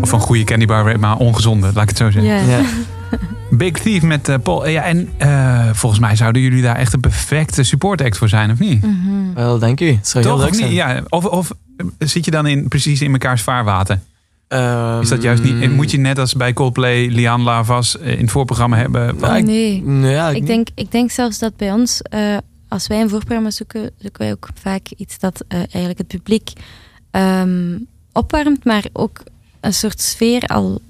Of een goede candy bar maar ongezonde, laat ik het zo zeggen. Big Thief met eh, Paul. Eh, ja, en eh, volgens mij zouden jullie daar echt een perfecte support act voor zijn, of niet? Mhm. Wel, dank u. Het zou heel Toch? leuk Of, niet? zijn. Ja, of, of zit je dan in, precies in mekaars vaarwater? Ehm, Is dat juist niet? Moet je net als bij Coldplay Lian Lavas in het voorprogramma hebben? Ik- nee. Nee, ja, Ik denk, ik denk zelfs dat bij ons, eh, als wij een voorprogramma zoeken, zoeken wij ook vaak iets dat eigenlijk het publiek ehm, opwarmt, maar ook een soort sfeer al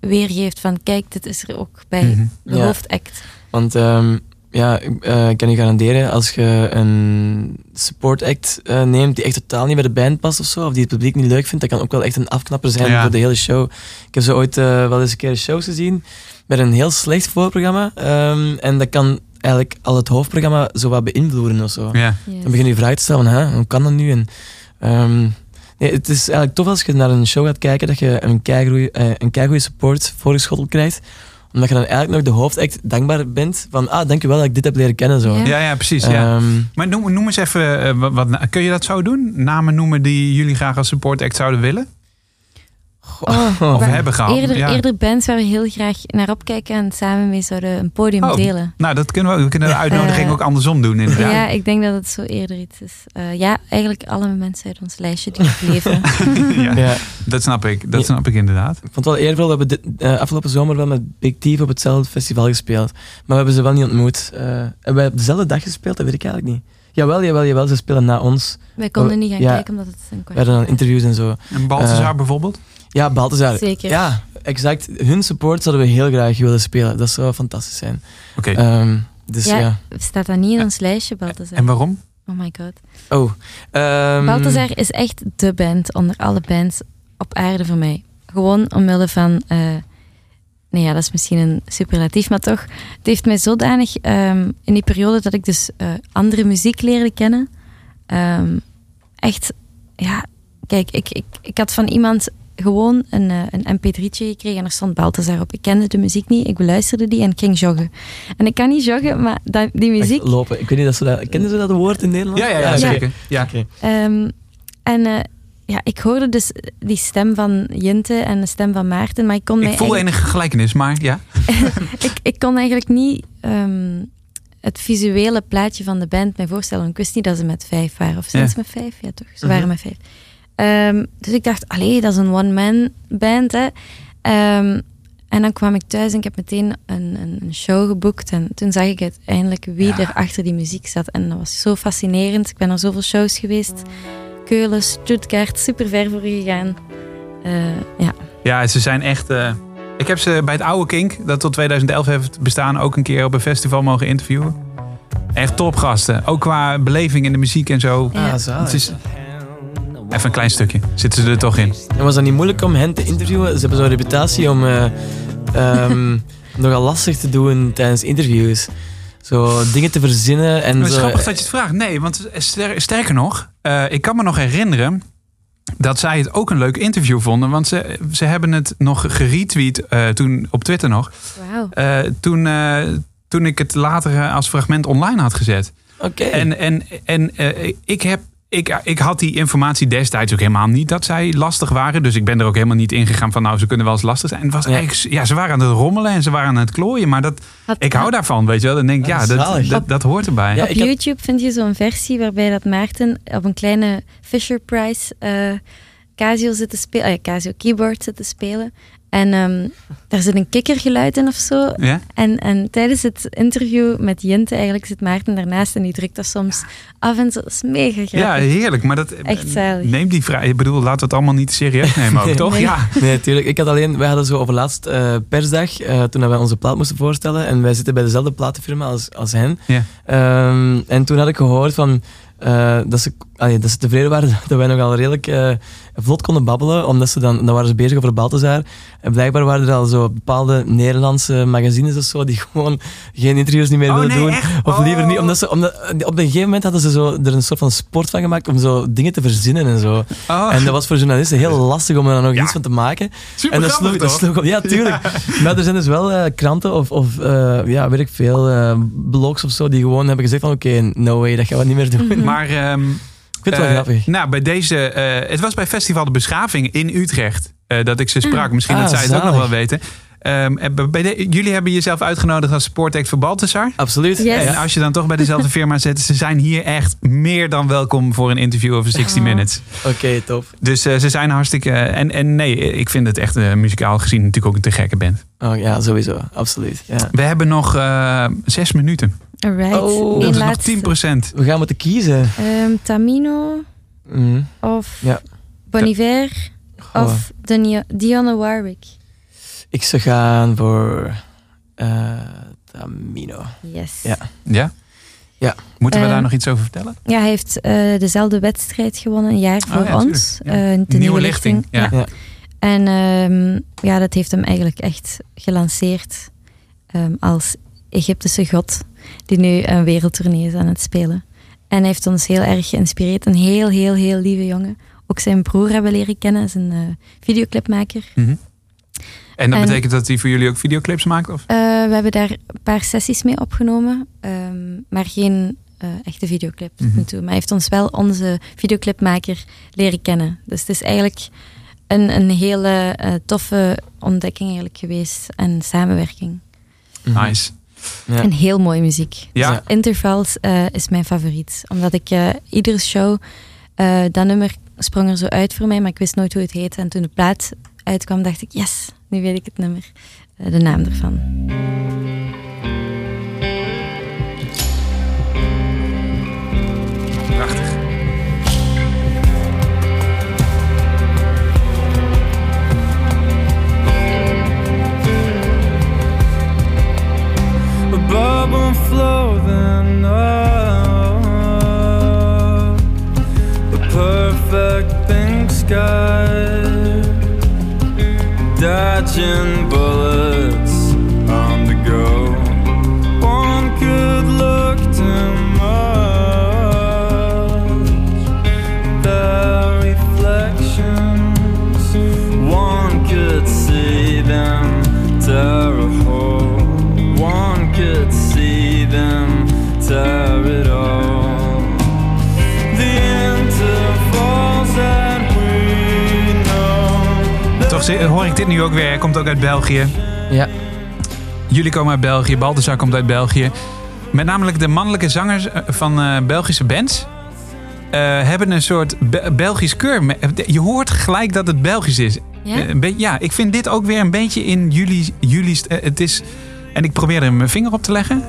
weergeeft van kijk, dit is er ook bij Mhm. de Ja. hoofdact. Want ehm, ja, ik eh, kan je garanderen, als je een support act eh, neemt die echt totaal niet bij de band past of zo, of die het publiek niet leuk vindt, dat kan ook wel echt een afknapper zijn Ja. voor de hele show. Ik heb zo ooit eh, wel eens een keer shows gezien met een heel slecht voorprogramma. ehm, en dat kan eigenlijk al het hoofdprogramma zo wat beïnvloeden of zo. Ja. Yes. Dan begin je vraag te stellen van, hoe kan dat nu? En, ehm, nee, het is eigenlijk tof als je naar een show gaat kijken, dat je een keigoeie, eh, een keigoeie support voorgeschoteld krijgt. Omdat je dan eigenlijk nog de hoofdact dankbaar bent van, ah, dankjewel dat ik dit heb leren kennen. Zo. Ja. Ja, ja, precies. Ja. Ehm, Maar noem, noem eens even, eh, wat, wat- kun je dat zo doen? Namen noemen die jullie graag als support act zouden willen? Oh, Of waar- hebben gehad? Eerder, ja. eerder bands waar we heel graag naar opkijken en samen mee zouden een podium Oh, delen. Nou, dat kunnen we, we kunnen de uitnodiging ook andersom doen inderdaad. Ja, ik denk dat het zo eerder iets is. Eh, ja, eigenlijk alle mensen uit ons lijstje die leven. Ja, ja. Dat snap ik, dat snap ik inderdaad. Ik vond het wel eervol. We hebben dit, eh, afgelopen zomer wel met Big Thief op hetzelfde festival gespeeld. Maar we hebben ze wel niet ontmoet. Eh hebben wij op dezelfde dag gespeeld? Dat weet ik eigenlijk niet. Jawel, jawel, jawel. Ze spelen na ons. Wij konden niet gaan Ja. kijken omdat het een We kwart hadden dan interviews en zo. En Balthazar bijvoorbeeld? Ja, Balthazar. Zeker. Ja, exact. Hun support zouden we heel graag willen spelen. Dat zou fantastisch zijn. Oké. Ehm, dus ja. Ja, staat dat niet in ons lijstje, Balthazar? En waarom? Oh my god. Oh. ehm, Balthazar is echt de band onder alle bands op aarde voor mij. Gewoon omwille van... eh nee, ja, dat is misschien een superlatief, maar toch. Het heeft mij zodanig... ehm, in die periode dat ik dus eh, andere muziek leerde kennen... ehm, echt... Ja, kijk, ik, ik, ik had van iemand gewoon een, eh, een mp3'tje gekregen en er stond Balthazar op. Ik kende de muziek niet, ik beluisterde die en ik ging joggen. En ik kan niet joggen, maar dat, die echt muziek... lopen. Ik weet niet dat ze dat... Kennen ze dat woord in Nederland? Ja, ja, ja, zeker. Ja. Oké. Ehm, en eh, ja, ik hoorde dus die stem van Jinte en de stem van Maarten, maar ik kon, mij Ik voel eigenlijk, enige gelijkenis, maar ja. ik, ik kon eigenlijk niet ehm, het visuele plaatje van de band mij voorstellen. Ik wist niet dat ze met vijf waren. Of zijn Ja. ze met vijf? Ja, toch? Ze Mhm. waren met vijf. Ehm, dus ik dacht, allee, dat is een one-man band, hè. Ehm, en dan kwam ik thuis en ik heb meteen een, een, een show geboekt. En toen zag ik uiteindelijk wie Ja. er achter die muziek zat. En dat was zo fascinerend. Ik ben naar zoveel shows geweest. Keulen, Stuttgart, super ver voor gegaan. Eh, ja. Ja, ze zijn echt... eh, ik heb ze bij het oude Kink, dat tot 2011 heeft bestaan, ook een keer op een festival mogen interviewen. Echt topgasten. Ook qua beleving in de muziek en zo. Ja. Ah. Het is even een klein stukje. Zitten ze er toch in? En was dat niet moeilijk om hen te interviewen? Ze hebben zo'n reputatie om eh, ehm, nogal lastig te doen tijdens interviews. Zo dingen te verzinnen en Maar het is zo. grappig dat je het vraagt. Nee, want ster- sterker nog, eh, ik kan me nog herinneren dat zij het ook een leuk interview vonden. Want ze, ze hebben het nog geretweet eh, toen op Twitter nog. Wauw. eh, toen, eh, toen ik het later als fragment online had gezet. Oké. En, en, en ik, heb, ik, ik had die informatie destijds ook helemaal niet dat zij lastig waren. Dus ik ben er ook helemaal niet ingegaan van nou, ze kunnen wel eens lastig zijn. Het was Ja. eigenlijk, ja, ze waren aan het rommelen en ze waren aan het klooien. Maar dat, Had- ik hou daarvan, weet je wel. Dan denk ik, Ja, dat, dat, dat hoort erbij. Ja, Op YouTube vind je zo'n versie waarbij dat Maarten op een kleine Fisher Price eh, Casio zit te spelen, eh, Casio keyboard zit te spelen. En ehm, daar zit een kikkergeluid in of zo. Ja? En, en tijdens het interview met Jinte eigenlijk zit Maarten daarnaast en die drukt dat soms af en zo. Dat is mega grappig. Ja, heerlijk. Maar dat, Echt zalig. Neem die vrij. Ik bedoel, laten we het allemaal niet serieus nemen ook, Nee. toch? Nee. Ja. Nee, tuurlijk. Ik had alleen, wij hadden zo over laatst eh, persdag, eh, toen wij onze plaat moesten voorstellen. En wij zitten bij dezelfde platenfirma als, als hen. Ja. Ehm, en toen had ik gehoord van, eh, dat, ze, allee, dat ze tevreden waren dat wij nogal redelijk eh, vlot konden babbelen. Omdat ze dan, dan waren ze bezig over Balthazar. En blijkbaar waren er al zo bepaalde Nederlandse magazines of zo, die gewoon geen interviews niet meer Oh, wilden nee, doen. echt? Of liever niet, Oh. omdat ze, omdat, op een gegeven moment hadden ze zo, er een soort van sport van gemaakt om zo dingen te verzinnen en zo. Oh, En dat was voor journalisten heel lastig om er dan nog Ja. iets van te maken. super En dat sloeg, dat sloeg op. Ja, tuurlijk. Maar er zijn dus wel eh, kranten of, of eh, ja, weet ik veel, eh, blogs of zo, die gewoon hebben gezegd van oké, no way, dat gaan we niet meer doen. Maar ehm, Ik vind het wel eh, grappig. Nou, bij deze, eh, het was bij Festival de Beschaving in Utrecht eh, dat ik ze sprak. Misschien Ah, dat zij het ook nog wel weten. Ehm, en bij de- jullie hebben jezelf uitgenodigd als supportact voor Balthasar. Absoluut. Yes. En als je dan toch bij dezelfde firma zit, ze zijn hier echt meer dan welkom voor een interview over 60 Oh. Minutes. Oké, top. Dus eh, ze zijn hartstikke. en, en nee, ik vind het echt muzikaal gezien natuurlijk ook een te gekke band. Oh, ja, sowieso. Absoluut. Ja. We hebben nog eh, zes minuten. Alright. Oh, Dat is nog laatste. 10 procent. We gaan moeten kiezen. Ehm, Tamino Mhm. of Ja. Bon Iver Goh. of Dionne Warwick. Ik zou gaan voor eh, Tamino. Yes. Ja. Ja? Ja. Moeten we Eh, daar nog iets over vertellen? Ja, hij heeft eh, dezelfde wedstrijd gewonnen een jaar voor Oh ja, ons. tuurlijk. Ja. De Nieuwe lichting, ja. Ja. En ehm, ja, dat heeft hem eigenlijk echt gelanceerd ehm, als Egyptische god, die nu een wereldtournee is aan het spelen. En hij heeft ons heel erg geïnspireerd. Een heel, heel, heel lieve jongen. Ook zijn broer hebben leren kennen, is een eh, videoclipmaker. Mhm. En dat En- betekent dat hij voor jullie ook videoclips maakt? Of? Eh, we hebben daar een paar sessies mee opgenomen, ehm, maar geen eh, echte videoclip nu toe. Maar hij heeft ons wel onze videoclipmaker leren kennen. Dus het is eigenlijk een, een hele toffe ontdekking eigenlijk geweest en samenwerking. Nice. Ja. En heel mooie muziek. Ja. Ja. Intervals eh, is mijn favoriet. Omdat ik eh, iedere show, eh, dat nummer sprong er zo uit voor mij, maar ik wist nooit hoe het heette. En toen de plaat uitkwam, dacht ik, yes, nu weet ik het nummer, de naam ervan. Hoor ik dit nu ook weer. Hij komt ook uit België. Ja. Jullie komen uit België. Balthazar komt uit België. Met namelijk de mannelijke zangers eh, van eh, Belgische bands. eh, hebben een soort Be- Belgisch keur. Je hoort gelijk dat het Belgisch is. Ja? Ja, ik vind dit ook weer een beetje in jullie. jullie het is, en ik probeer er mijn vinger op te leggen.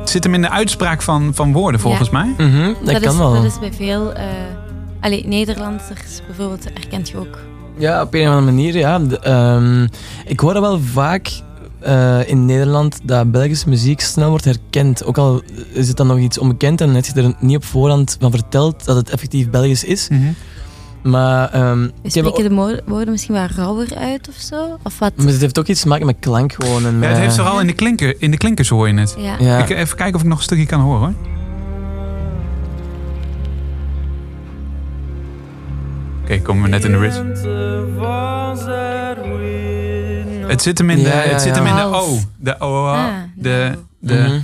Het zit hem in de uitspraak van, van woorden, volgens mij. Mhm, dat, dat, kan is, wel. dat is bij veel eh allee, Nederlanders bijvoorbeeld, herkent je ook. Ja, op een of andere manier, ja. De- ehm, ik hoor wel vaak eh, in Nederland dat Belgische muziek snel wordt herkend. Ook al is het dan nog iets onbekend en heb je er niet op voorhand van verteld dat het effectief Belgisch is. Mhm. Maar, ehm, heb, spreken de woorden misschien wat rauwer uit of zo? Of wat? maar het heeft ook iets te maken met klank gewoon. En Ja, het heeft vooral in de, klinker, in de klinkers hoor je het. Ja. Ja. Ik, even kijken of ik nog een stukje kan horen hoor. Oké, komen we net in de rit. Het zit hem in de, Ja, ja, het zit hem in de O. De O. Ah, de, de, Mhm.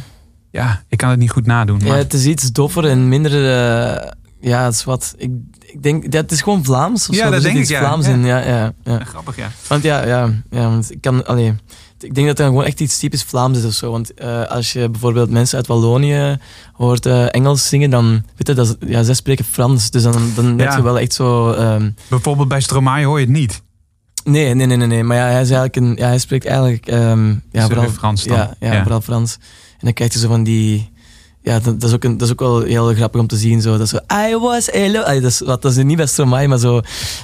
Ja, ik kan het niet goed nadoen. Ja, Maar, het is iets doffer en minder. eh, ja, het is wat. Ik, ik denk, ja, het is gewoon Vlaams. Of Ja, zo. dat Er zit denk iets ik, ja. Vlaams Ja. in. Ja, ja, ja. Grappig, ja. Want ja, ja, ja want ik kan. Allee, ik denk dat het gewoon echt iets typisch Vlaams is of zo. Want eh, als je bijvoorbeeld mensen uit Wallonië hoort eh, Engels zingen, dan weet je dat ze- ja, zij spreken Frans. Dus dan, dan Ja. heb je wel echt zo. ehm, Bijvoorbeeld bij Stromae hoor je het niet. nee, nee, nee, nee, nee. Maar ja, hij, is eigenlijk een, ja, hij spreekt eigenlijk. ehm, ja, vooral Frans dan? Ja, ja, Ja. vooral Frans. En dan krijg je zo van die. Ja, dat, dat, is ook een, dat is ook wel heel grappig om te zien. Zo. Dat is zo, I was hello. Allee, dat, is, wat, dat is niet bij Stromae, maar zo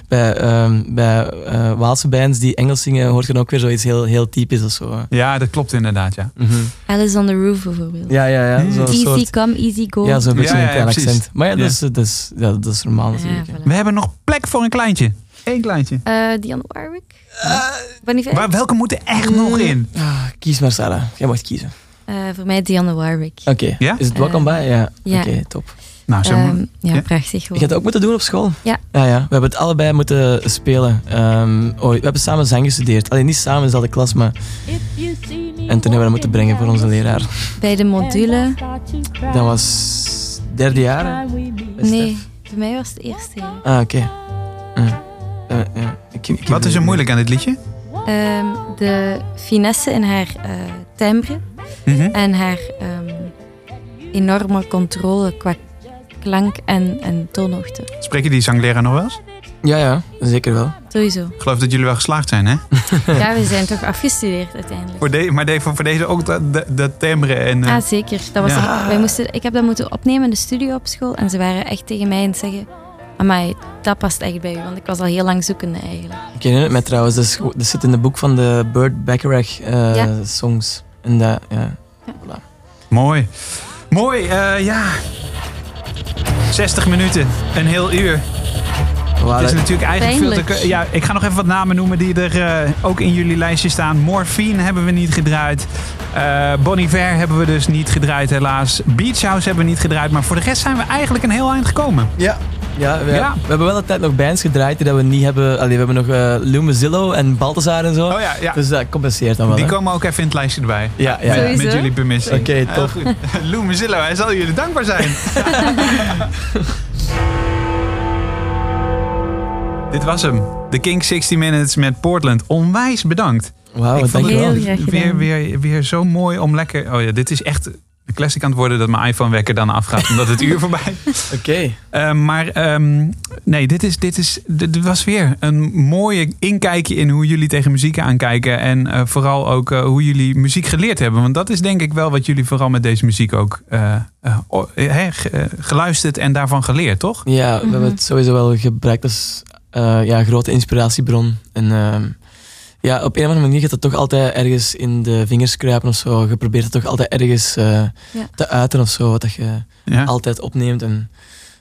bij, ehm, bij eh, Waalse bands die Engels zingen, hoort je dan ook weer zoiets heel, heel typisch of zo. Ja, dat klopt inderdaad, ja. Mhm. Alice on the Roof bijvoorbeeld. Ja, ja, ja. Zo'n Easy soort, come, easy go. ja, zo'n beetje Ja, ja, een klein ja, accent. Maar ja, dat, Ja. Is, dat, is, ja, dat is normaal natuurlijk. Ja, hè. voilà. We hebben nog plek voor een kleintje. Eén kleintje. Eh, Dionne Warwick? Maar welke moeten er echt nog in? Ah, kies maar, Sarah. Jij mag kiezen. Eh, voor mij Dionne Warwick. Oké. Ja? Is het Eh, welkom bij? Ja. ja. Oké, top. Nou, zo Ehm, ja, Ja. prachtig Je hebt dat ook moeten doen op school? Ja. Ja, ja. We hebben het allebei moeten spelen. Ehm, oh, we hebben samen zang gestudeerd. Alleen niet samen in dezelfde klas, maar... En toen hebben we dat moeten brengen voor onze leraar. Bij de module? Dat was derde jaar. Nee, Stef. bij mij was het eerste jaar. Ah, oké. Eh, ja. Ik- ik- Wat is er moeilijk aan dit liedje? Ehm, de finesse in haar eh Mhm. en haar ehm, enorme controle qua klank en, en toonhoogte. Spreek je die zangleraar nog wel eens? Ja, ja. Zeker wel. Sowieso. Ik geloof dat jullie wel geslaagd zijn, hè? Ja, we zijn toch afgestudeerd uiteindelijk. Voor de, maar de, voor deze ook dat de, de timbre en... eh, Ah, zeker. Dat was Ja. wij moesten, ik heb dat moeten opnemen in de studio op school. En ze waren echt tegen mij aan het zeggen... Amai, dat past echt bij u. Want ik was al heel lang zoekende eigenlijk. Ik herinner het mij trouwens. Dat, is, dat zit in de boek van de Burt Bacharach eh, Ja. songs. En dat, ja. Mooi. Mooi, eh, ja. 60 minuten, een heel uur. Wauw, Het is natuurlijk eigenlijk veel te... Ja, ik ga nog even wat namen noemen die er eh, ook in jullie lijstje staan. Morphine hebben we niet gedraaid. Eh Bonnie Ver hebben we dus niet gedraaid helaas. Beach House hebben we niet gedraaid. Maar voor de rest zijn we eigenlijk een heel eind gekomen. Ja, Ja, we, Ja. we hebben wel een tijd nog bands gedraaid die dat we niet hebben. Allee, we hebben nog eh Lou Mazzillo en Balthazar en zo. Oh ja, ja. Dus dat compenseert dan wel. Die hè. komen ook even in het lijstje erbij. Ja, ja. Met jullie permissie. Oké, top. goed. Lou Mazzillo, hij zal jullie dankbaar zijn. Dit was hem. De King 60 Minutes met Portland. Onwijs bedankt. Wauw, Ik vond het weer, weer, weer zo mooi om lekker... Oh ja, dit is echt een classic aan het worden dat mijn iPhone-wekker dan afgaat omdat het uur voorbij Oké. Eh, maar ehm, nee, dit, is, dit, is, dit was weer een mooie inkijkje in hoe jullie tegen muziek aankijken. En eh, vooral ook eh, hoe jullie muziek geleerd hebben. Want dat is denk ik wel wat jullie vooral met deze muziek ook geluisterd en daarvan geleerd, toch? Ja, we hebben het sowieso wel gebruikt als eh, ja, grote inspiratiebron. En ehm, ja, op een of andere manier gaat het toch altijd ergens in de vingers kruipen of zo. Je probeert het toch altijd ergens eh, Ja. te uiten of zo, wat dat je Ja. altijd opneemt. En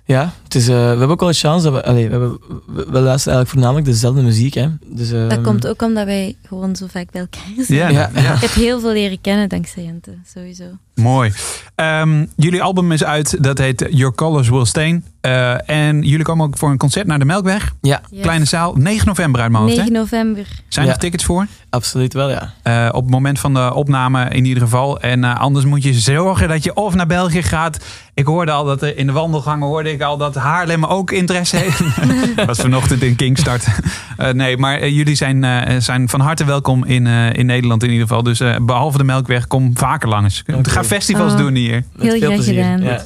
ja, het is, eh, we hebben ook wel een chance. Dat we, allee, we, hebben, we, we luisteren eigenlijk voornamelijk dezelfde muziek. Hè. Dus, Dat ehm, komt ook omdat wij gewoon zo vaak bij elkaar zijn. Ja, Ja. ja. Ik heb heel veel leren kennen dankzij Jente, sowieso. mooi. Ehm, jullie album is uit, dat heet Your Colors Will Stain. Eh, en jullie komen ook voor een concert naar de Melkweg. Ja, Yes. Kleine zaal, 9 november uit mijn hoofd. 9 Hè? november. Zijn er Ja. tickets voor? absoluut wel, ja. Eh, op het moment van de opname in ieder geval. En eh, anders moet je zorgen dat je of naar België gaat. Ik hoorde al dat er in de wandelgangen hoorde ik al dat Haarlem ook interesse heeft. was vanochtend in Kingstart. Eh, nee, maar jullie zijn, eh, zijn van harte welkom in, eh, in Nederland in ieder geval. Dus eh, behalve de Melkweg, kom vaker langs. Ga festivals Oh. doen hier. Heel graag plezier. gedaan. Ja.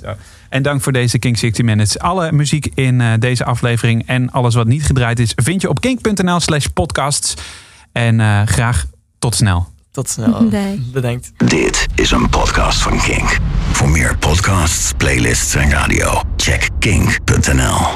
En dank voor deze King 60 Minutes. Alle muziek in eh, deze aflevering en alles wat niet gedraaid is, vind je op kink.nl slash podcasts. En eh, graag tot snel. Tot snel. Bedankt. Dit is een podcast van Kink. Voor meer podcasts, playlists en radio, check kink.nl.